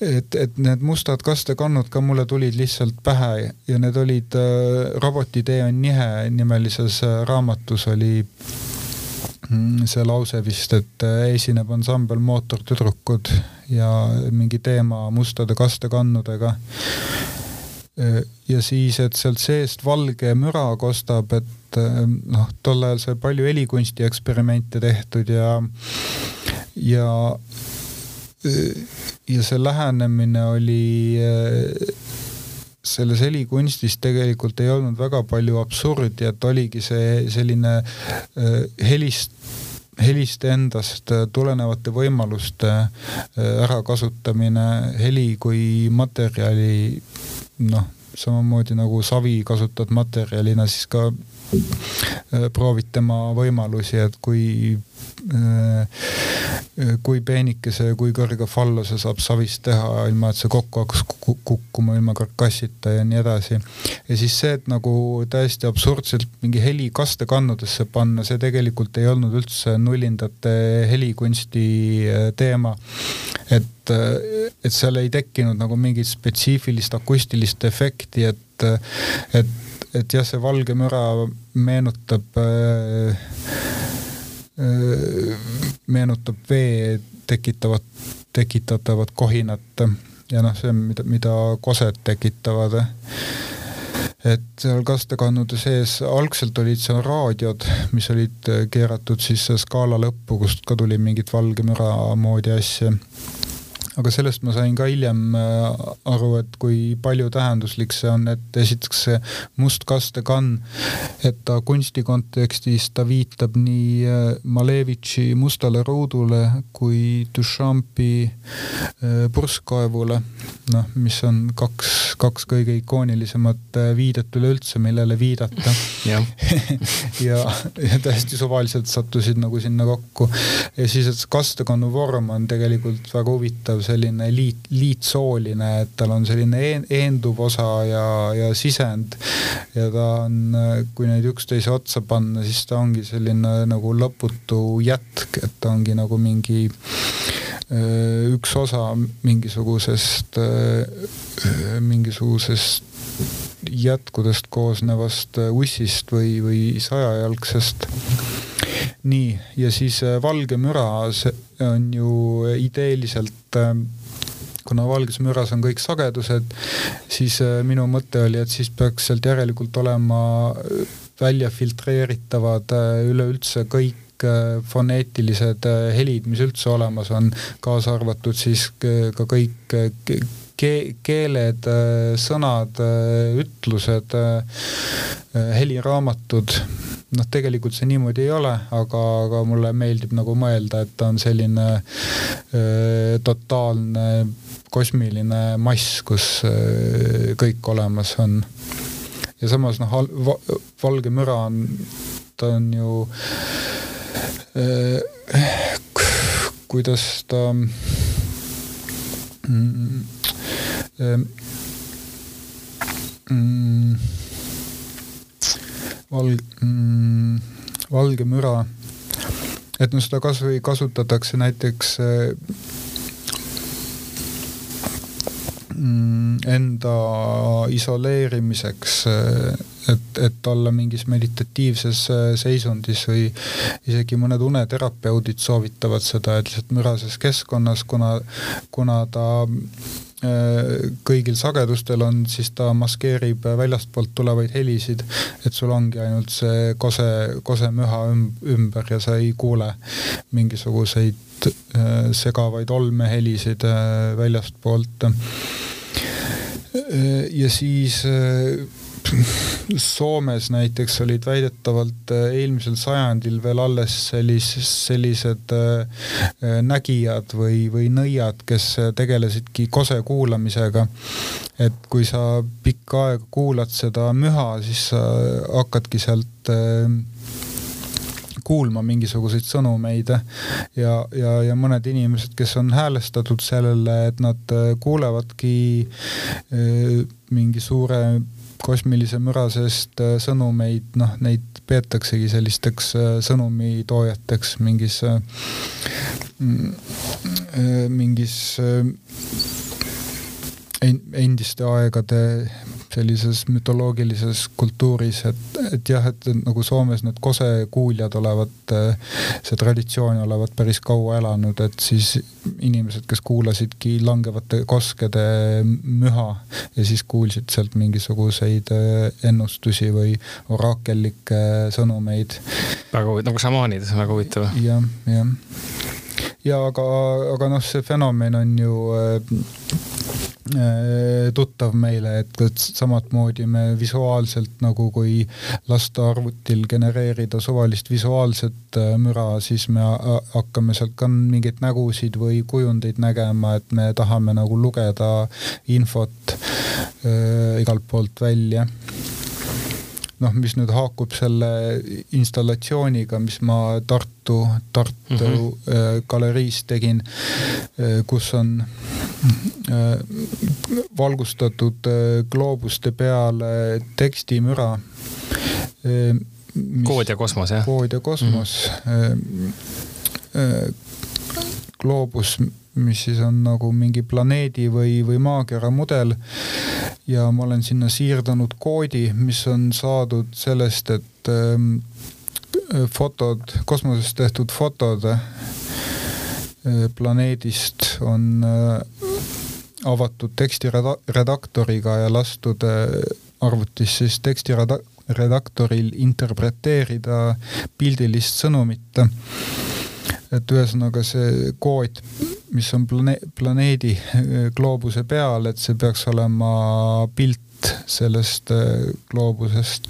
Speaker 2: et, et need mustad kastekannud ka mulle tulid lihtsalt pähe ja need olid Robotitee on nihe nimelises raamatus oli see lause vist, et äh, esineb ansambel Mootortüdrukud ja mingi teema mustade kastekannudega. Äh, ja siis, et sealt seest valge müra kostab, et äh, noh, tol ajal sai palju helikunsti eksperimente tehtud ja, ja, ja see lähenemine oli selles helikunstis tegelikult ei olnud väga palju absurdi, et oligi see selline äh, helist helist endast tulenevate võimaluste äh, ärakasutamine, heli kui materjali noh, samamoodi nagu savi kasutad materjalina, siis ka äh, proovid tema võimalusi, et kui Äh, kui peenikese, kui kõrge fallose saab savist teha, ilma et see kokku hakkaks kukkuma ilma karkassita ja nii edasi. ja siis see, et nagu täiesti absurdselt mingi heli kastekannudesse panna, see tegelikult ei olnud üldse nullindate helikunsti äh, teema. et, et seal ei tekkinud nagu mingit spetsiifilist akustilist efekti, et, et, et jah, see valge müra meenutab äh, meenutab vee tekitavat, tekitatavat kohinat ja noh, see, mida, mida kosed tekitavad. et seal kastekannude sees algselt olid seal raadiod, mis olid keeratud siis skaala lõppu, kust ka tuli mingit valge müra moodi asja aga sellest ma sain ka hiljem äh, aru, et kui paljutähenduslik see on, et esiteks see must kastekann, et ta kunsti kontekstis, ta viitab nii äh, Malevitši Mustale ruudule kui Duchampi äh, purskkaevule, noh, mis on kaks, kaks kõige ikoonilisemat viidet üleüldse, millele viidata. Ja, ja, ja täiesti suvaliselt sattusid nagu sinna kokku. ja siis, et see kastekannu vorm on tegelikult väga huvitav selline liit, liitsooline, et tal on selline eenduv osa ja, ja sisend. ja ta on, kui neid üksteise otsa panna, siis ta ongi selline nagu lõputu jätk, et ta ongi nagu mingi üks osa mingisugusest, mingisugusest jätkudest koosnevast ussist või, või sajajalgsest nii, ja siis äh, valge müra, see on ju ideeliselt äh, kuna valges müras on kõik sagedused, siis äh, minu mõte oli, et siis peaks sealt järelikult olema välja filtreeritavad üleüldse kõik foneetilised helid, mis üldse olemas on, kaasa arvatud siis ka kõik keeled, sõnad, ütlused, heliraamatud noh, tegelikult see niimoodi ei ole, aga, aga mulle meeldib nagu mõelda, et ta on selline öö, totaalne kosmiline mass, kus öö, kõik olemas on. ja samas noh, valge müra on, ta on ju öö, kuidas ta mm, mm, valg- mm,, valge müra, et no seda kasvõi kasutatakse näiteks mm, enda isoleerimiseks et, et olla mingis meditatiivses äh, seisundis või isegi mõned uneterapeudid soovitavad seda, et lihtsalt mürases keskkonnas, kuna, kuna ta kõigil sagedustel on, siis ta maskeerib väljastpoolt tulevaid helisid, et sul ongi ainult see kose, kose müha ümber ja sa ei kuule mingisuguseid äh, segavaid olmehelisid väljastpoolt. ja siis Soomes näiteks olid väidetavalt äh, eelmisel sajandil veel alles sellis, sellised äh, äh, nägijad või, või nõiad, kes tegelesidki kose kuulamisega. et kui sa pikka aega kuulad seda müha, siis sa hakkadki sealt kuulma mingisuguseid sõnumeid ja, ja, ja mõned inimesed, kes on häälestatud sellele, et nad kuulevadki mingi suure kosmilise müra seest äh, sõnumeid, noh, neid peetaksegi sellisteks äh, sõnumitoojateks mingis, äh, mm, mingis endiste aegade sellises mütoloogilises kultuuris, et, et jah, et nagu Soomes need kosekuuljad olevat, see traditsioon olevat päris kaua elanud, et siis inimesed, kes kuulasidki langevate koskede müha ja siis kuulsid sealt mingisuguseid ennustusi või oraakellikke sõnumeid.
Speaker 1: väga huvitav, nagu šamaanid, väga huvitav.
Speaker 2: jah, jah. Ja aga, aga noh, see fenomen on ju Äh, tuttav meile, et, et samamoodi me visuaalselt nagu kui lasta arvutil genereerida suvalist visuaalset äh, müra, siis me hakkame sealt ka mingeid nägusid või kujundeid nägema, et me tahame nagu lugeda infot äh, igalt poolt välja noh, mis nüüd haakub selle installatsiooniga, mis ma Tartu, Tartu mm -hmm. galeriis tegin, äh, kus on äh, valgustatud gloobuste peale tekstimüra.
Speaker 1: kood ja kosmos, jah?
Speaker 2: kood ja kosmos mm. -hmm. gloobus mis siis on nagu mingi planeedi või, või maakera mudel. Ja ma olen sinna siirdanud koodi, mis on saadud sellest, et ähm, fotod, kosmosest tehtud fotod äh, planeedist on äh, avatud tekstiredaktoriga ja lastud äh, arvutis siis tekstiredaktoril interpreteerida pildilist sõnumit et ühesõnaga see kood, mis on plane-, planeedi äh, gloobuse peal, et see peaks olema pilt sellest äh, gloobusest.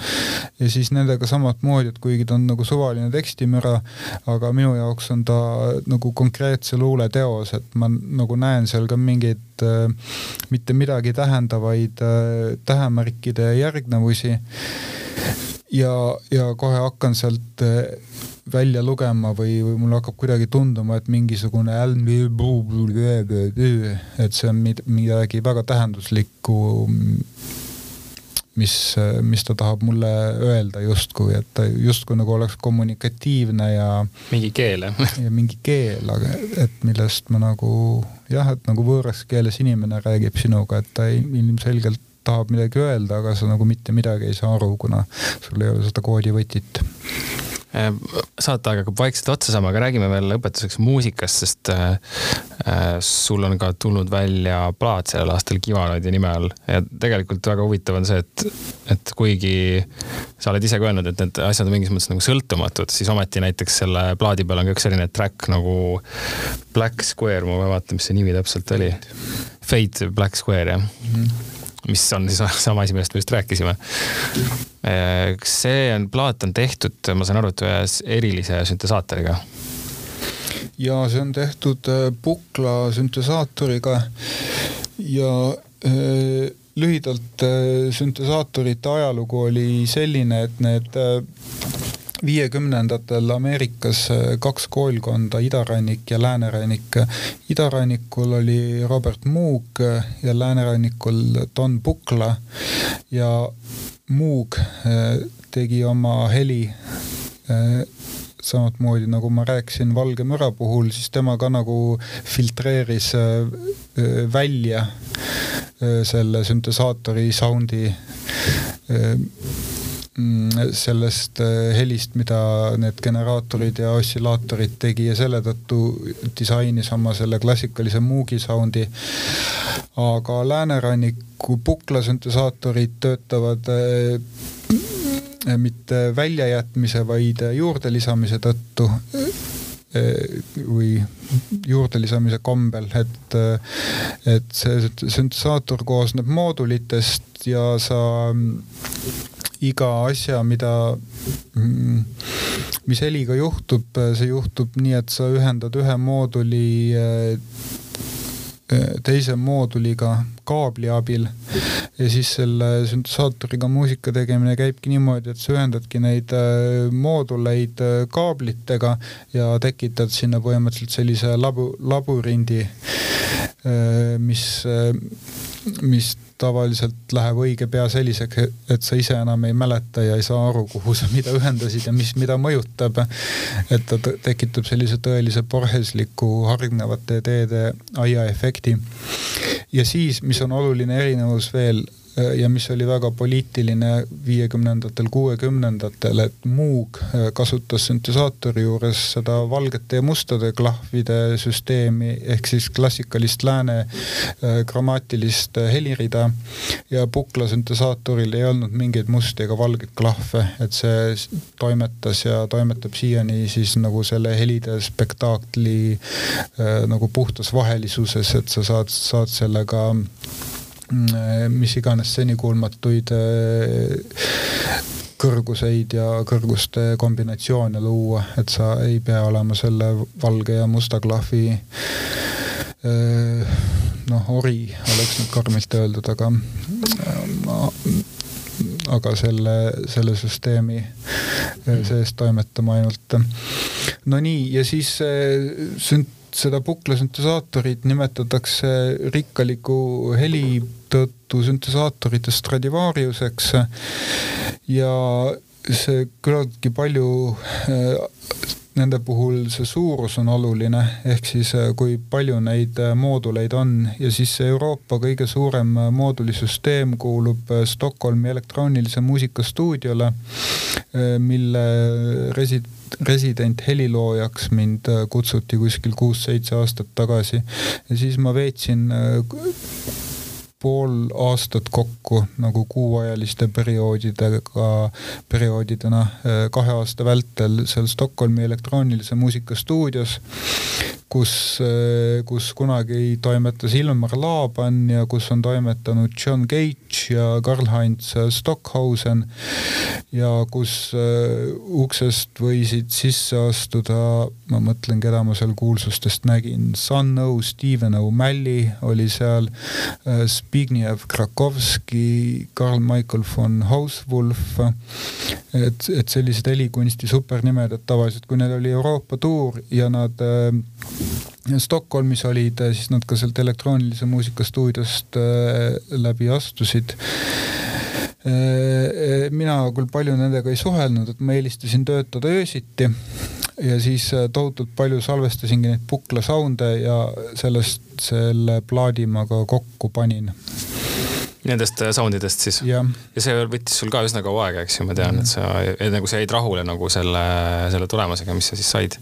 Speaker 2: ja siis nendega samamoodi, et kuigi ta on nagu suvaline tekstimüra, aga minu jaoks on ta nagu konkreetse luuleteos, et ma nagu näen seal ka mingeid äh, mitte midagi tähendavaid tähemärkide järgnevusi ja, ja kohe hakkan sealt välja lugema või, või mul hakkab kuidagi tunduma, et mingisugune et see on midagi väga tähenduslikku, mis, mis ta tahab mulle öelda justkui, et ta justkui nagu oleks kommunikatiivne ja.
Speaker 1: mingi keel jah?
Speaker 2: ja mingi keel, aga et millest ma nagu jah, et nagu võõras keeles inimene räägib sinuga, et ta ilmselgelt tahab midagi öelda, aga sa nagu mitte midagi ei saa aru, kuna sul ei ole seda koodivõtit
Speaker 1: Äh, saateaeg hakkab vaikselt otsa saama, aga räägime veel lõpetuseks muusikast, sest äh, äh, sul on ka tulnud välja plaat sellel aastal Kivanoidi nime all ja tegelikult väga huvitav on see, et, et kuigi sa oled ise ka öelnud, et need asjad on mingis mõttes nagu sõltumatud, siis ometi näiteks selle plaadi peal on ka üks selline track nagu Black Square, ma vaatan, mis see nimi täpselt oli. Fate Black Square jah mm. -hmm mis on siis sama asi, millest me just rääkisime. Äh, see on, plaat on tehtud, ma saan aru, et ühes erilise süntesaatoriga.
Speaker 2: ja see on tehtud äh, Pukla süntesaatoriga ja äh, lühidalt süntesaatorite ajalugu oli selline, et need viiekümnendatel Ameerikas kaks koolkonda, idarannik ja läänerannik. idarannikul oli Robert Moog ja läänerannikul Don Bukla ja Moog tegi oma heli samamoodi nagu ma rääkisin Valge müra puhul, siis tema ka nagu filtreeris välja selle süntesaatori soundi sellest äh, helist, mida need generaatorid ja ossilaatorid tegi ja selle tõttu disainis oma selle klassikalise Moogi soundi. aga lääneranniku puklasüntesaatorid töötavad äh, mitte väljajätmise, vaid juurde lisamise tõttu äh, või juurde lisamise kombel, et, et see süntesaator koosneb moodulitest ja sa iga asja, mida, mm, mis heliga juhtub, see juhtub nii, et sa ühendad ühe mooduli eh, teise mooduliga kaabli abil ja siis selle süntesaatoriga muusika tegemine käibki niimoodi, et sa ühendadki neid eh, mooduleid eh, kaablitega ja tekitad sinna põhimõtteliselt sellise labu, labürindi, mis, mis tavaliselt läheb õige pea selliseks, et sa ise enam ei mäleta ja ei saa aru, kuhu sa mida ühendasid ja mis mida mõjutab. et ta tekitab sellise tõelise porhesliku hargnevate teede aiaefekti. ja siis, mis on oluline erinevus veel ja mis oli väga poliitiline viiekümnendatel, kuuekümnendatel, et Moog äh, kasutas süntesaatori juures seda valgete ja mustade klahvide süsteemi ehk siis klassikalist lääne äh, grammaatilist helirida ja Pukla süntesaatoril ei olnud mingeid musti ega valgeid klahve, et see toimetas ja toimetab siiani siis nagu selle helide spektaakli nagu puhtas vahelisuses, et sa saad, saad sellega mis iganes senikuulmatuid äh, kõrguseid ja kõrguste kombinatsioone luua, et sa ei pea olema selle valge ja musta klahvi äh, noh, ori oleks nüüd karmilt öeldud, aga aga selle, selle süsteemi äh, sees toimetama ainult. no nii, ja siis sünt-, seda puklasüntesaatorit nimetatakse rikkaliku heli tõttu süntesaatorite Stradivariuseks. Ja see küllaltki palju nende puhul see suurus on oluline, ehk siis kui palju neid mooduleid on. Ja siis see Euroopa kõige suurem moodulisüsteem kuulub Stockholmi elektroonilise muusika stuudiole, mille resi-, resident heliloojaks mind äh, kutsuti kuskil kuus-seitse aastat tagasi. Ja siis ma veetsin äh, pool aastat kokku nagu kuuajaliste perioodidega, perioodidena äh, kahe aasta vältel seal Stockholmi elektroonilise muusika stuudios kus, kus kunagi toimetas Ilmar Laaban ja kus on toimetanud John Cage ja Karl-Heinz Stockhausen ja kus uh, uksest võisid sisse astuda, ma mõtlen, keda ma seal kuulsustest nägin, Sun O, Steven O'Malley oli seal uh,, Zbigniew Krakovski, Karl Michael von Hauswolf, et, et sellised helikunsti supernimed, et tavaliselt kui neil oli Euroopa tuur ja nad uh, Stockholmis olid, äh, siis nad ka sealt elektroonilise muusika stuudiost äh, läbi astusid. Äh, mina küll palju nendega ei suhelnud, et ma eelistasin töötada öösiti. Ja siis tohutult palju salvestasingi neid Pukla sound'e ja sellest selle plaadi ma ka kokku panin
Speaker 1: Nendest äh, sound idest siis?
Speaker 2: ja
Speaker 1: see võttis sul ka üsna kaua aega, eks ju, ma tean, et sa nagu sa jäid rahule nagu selle, selle tulemusega, mis sa siis said?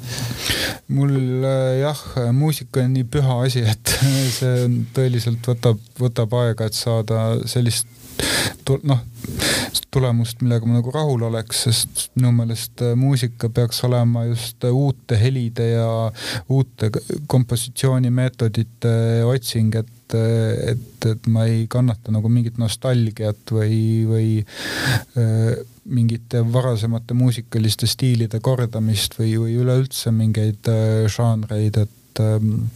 Speaker 2: mul äh, jah, muusika on nii püha asi, et see tõeliselt võtab, võtab aega, et saada sellist noh, tulemust, millega ma nagu rahul oleks, sest minu meelest äh, muusika peaks olema just uute helide ja uute kompositsioonimeetodite otsing, et et, et ma ei kannata nagu mingit nostalgiat või, või äh, mingite varasemate muusikaliste stiilide kordamist või, või üleüldse mingeid äh, žanreid, et ähm,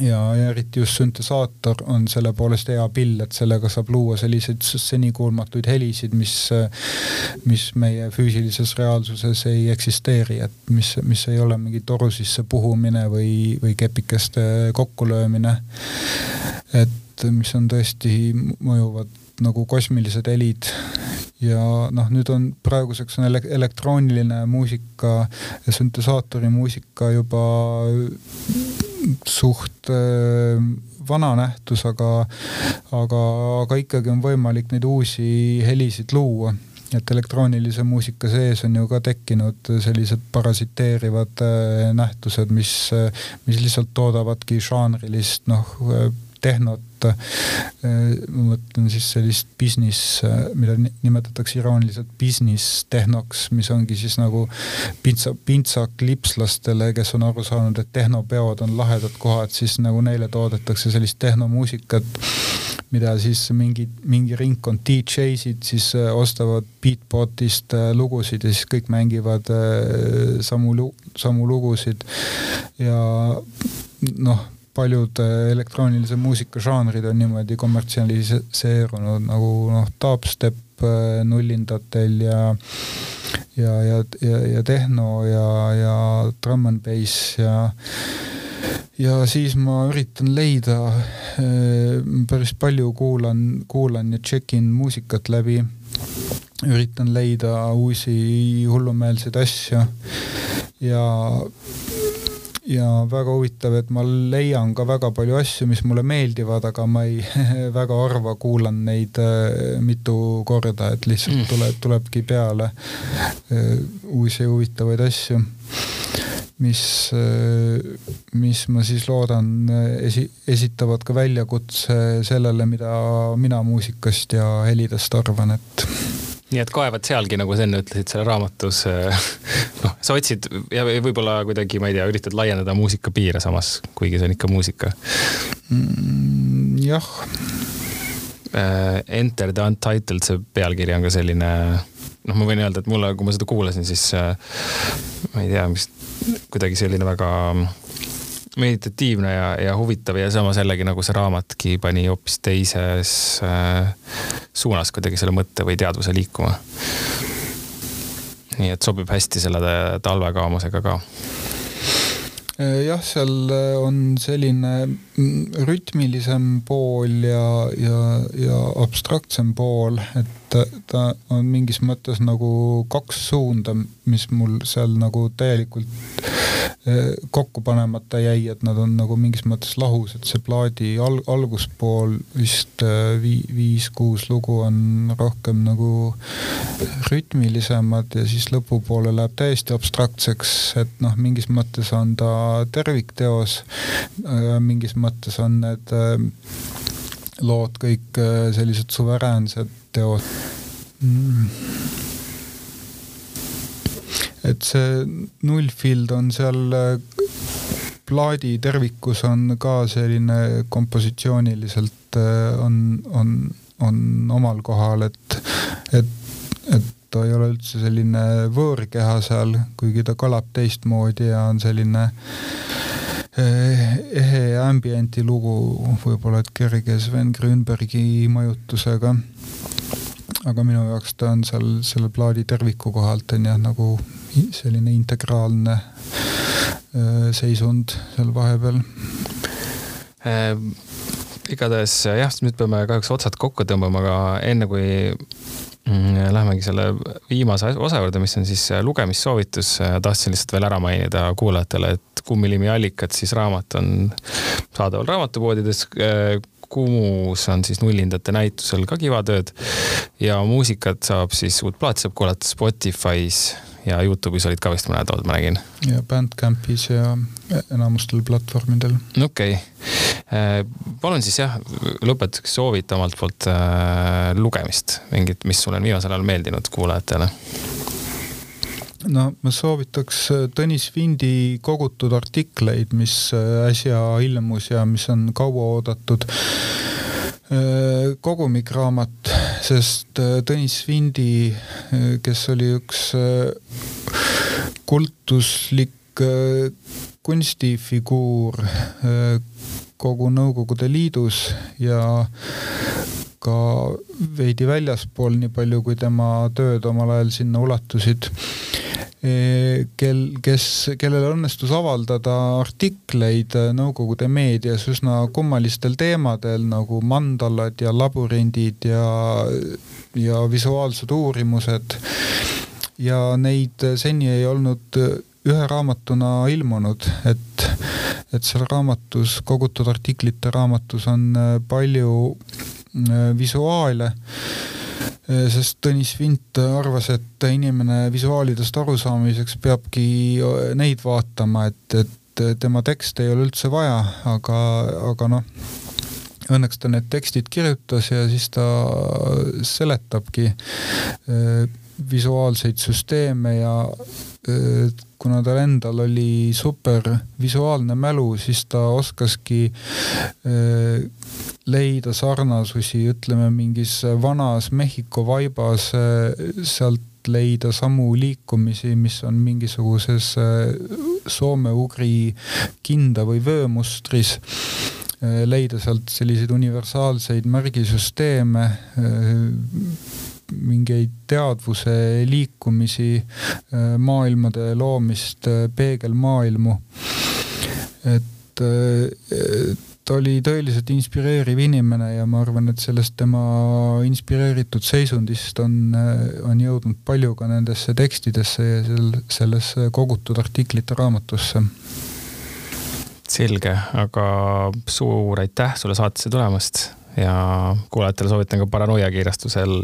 Speaker 2: ja, ja eriti just süntesaator on selle poolest hea pill, et sellega saab luua selliseid senikuulmatuid helisid, mis, mis meie füüsilises reaalsuses ei eksisteeri, et mis, mis ei ole mingi toru sisse puhumine või, või kepikeste kokkulöömine. et mis on tõesti mõjuvad nagu kosmilised helid ja noh, nüüd on praeguseks on elektrooniline muusika ja süntesaatori muusika juba suht äh, vana nähtus, aga, aga, aga ikkagi on võimalik neid uusi helisid luua et elektroonilise muusika sees on ju ka tekkinud sellised parasiteerivad äh, nähtused, mis, mis lihtsalt toodavadki žanrilist noh, tehnot. Ma mõtlen siis sellist business, mida nimetatakse irooniliselt business tehnoks, mis ongi siis nagu pintsa, pintsak lipslastele, kes on aru saanud, et tehnopeod on lahedad kohad, siis nagu neile toodetakse sellist tehnomuusikat mida siis mingi, mingi ringkond DJ-sid siis ostavad Beatbotist lugusid ja siis kõik mängivad samu, samu lugusid. Ja noh paljud äh, elektroonilise muusika žanrid on niimoodi kommertsialiseerunud nagu noh, dubstep äh, nullindatel ja ja, ja, ja, ja tehno ja, ja drum n bass ja ja siis ma üritan leida, äh, päris palju kuulan, kuulan ja tšekin muusikat läbi. üritan leida uusi hullumeelseid asju ja ja väga huvitav, et ma leian ka väga palju asju, mis mulle meeldivad, aga ma ei väga harva kuulan neid äh, mitu korda, et lihtsalt mm. tuleb, tulebki peale äh, uusi huvitavaid asju mis, äh, mis ma siis loodan esi-, esitavad ka väljakutse sellele, mida mina muusikast ja helidest arvan, et
Speaker 1: nii et kaevad sealgi, nagu sa enne ütlesid, selle raamatus, noh, sa otsid ja võib-olla kuidagi, ma ei tea, üritad laiendada muusika piire samas, kuigi see on ikka muusika
Speaker 2: mm,. jah.
Speaker 1: Äh, Enter the Untitled, see pealkiri on ka selline, noh, ma võin öelda, et mulle, kui ma seda kuulasin, siis äh, ma ei tea, mis kuidagi selline väga meditatiivne ja, ja huvitav ja samas jällegi nagu see raamatki pani hoopis teises äh, suunas kuidagi selle mõtte või teadvuse liikuma. Nii et sobib hästi selle talvekaamusega ka.
Speaker 2: Jah, seal äh, on selline rütmilisem pool ja, ja, ja abstraktsem pool, et ta, on mingis mõttes nagu kaks suunda, mis mul seal nagu täielikult kokku panemata jäi, et nad on nagu mingis mõttes lahus, et see plaadi al-, alguspool vist äh, vii-, viis-kuus lugu on rohkem nagu rütmilisemad ja siis lõpupoole läheb täiesti abstraktseks, et noh, mingis mõttes on ta tervikteos, mingis mõttes on need äh, lood kõik äh, sellised suveräänsed teod. Mm. Et see nullfield on seal plaadi tervikus on ka selline kompositsiooniliselt äh, on, on, on omal kohal, et, et, et ta ei ole üldse selline võõrkeha seal, kuigi ta kõlab teistmoodi ja on selline äh, ehe ambienti lugu, võib-olla et kerge Sven Grünbergi mõjutusega aga minu jaoks ta on seal selle plaadi terviku kohalt on jah, nagu selline integraalne äh, seisund seal vahepeal
Speaker 1: äh,. igatahes jah, nüüd peame kahjuks otsad kokku tõmbama, aga enne kui mm, Lähemegi selle viimase osa juurde, mis on siis lugemissoovitus. tahtsin lihtsalt veel ära mainida kuulajatele, et Kummilimi allikad, siis raamat on saadaval raamatupoodides äh, Kumus on siis nullindate näitusel ka Kivatööd ja muusikat saab siis, uut plaati saab kuulata Spotify's ja Youtube'is olid ka vist mõned lood, ma nägin.
Speaker 2: ja Bandcampis ja enamustel platvormidel.
Speaker 1: okei okay., palun siis jah, lõpetuseks soovita omalt poolt äh, lugemist, mingit, mis sulle on viimasel ajal meeldinud kuulajatele
Speaker 2: no ma soovitaks äh, Tõnis Vindi kogutud artikleid, mis äh, äsja ilmus ja mis on kauaoodatud äh, kogumikraamat, sest Tõnis Vindi, kes oli üks kultuslik kunstifiguur kogu Nõukogude Liidus ja ka veidi väljaspool, nii palju kui tema tööd omal ajal sinna ulatusid kel, kes, kellel õnnestus avaldada artikleid Nõukogude meedias üsna kummalistel teemadel nagu mandalad ja labürindid ja, ja visuaalsed uurimused. ja neid seni ei olnud ühe raamatuna ilmunud, et, et seal raamatus, kogutud artiklite raamatus on palju visuaale sest Tõnis Vint arvas, et inimene visuaalidest arusaamiseks peabki äh, neid vaatama, et, et tema tekste ei ole üldse vaja, aga, aga noh, õnneks ta need tekstid kirjutas ja siis ta seletabki äh, visuaalseid süsteeme ja kuna tal endal oli super visuaalne mälu, siis ta oskaski leida sarnasusi, ütleme mingis vanas Mehhiko vaibas, sealt leida samu liikumisi, mis on mingisuguses soome-ugri kinda või vöömustris leida sealt selliseid universaalseid märgisüsteeme, mingeid teadvuse liikumisi, maailmade loomist, peegelmaailmu. et, et ta oli tõeliselt inspireeriv inimene ja ma arvan, et sellest tema inspireeritud seisundist on, on jõudnud palju ka nendesse tekstidesse ja sel, sellesse kogutud artiklite raamatusse.
Speaker 1: selge, aga suur aitäh sulle saatesse tulemast ja kuulajatele soovitan ka paranoia kiirastusel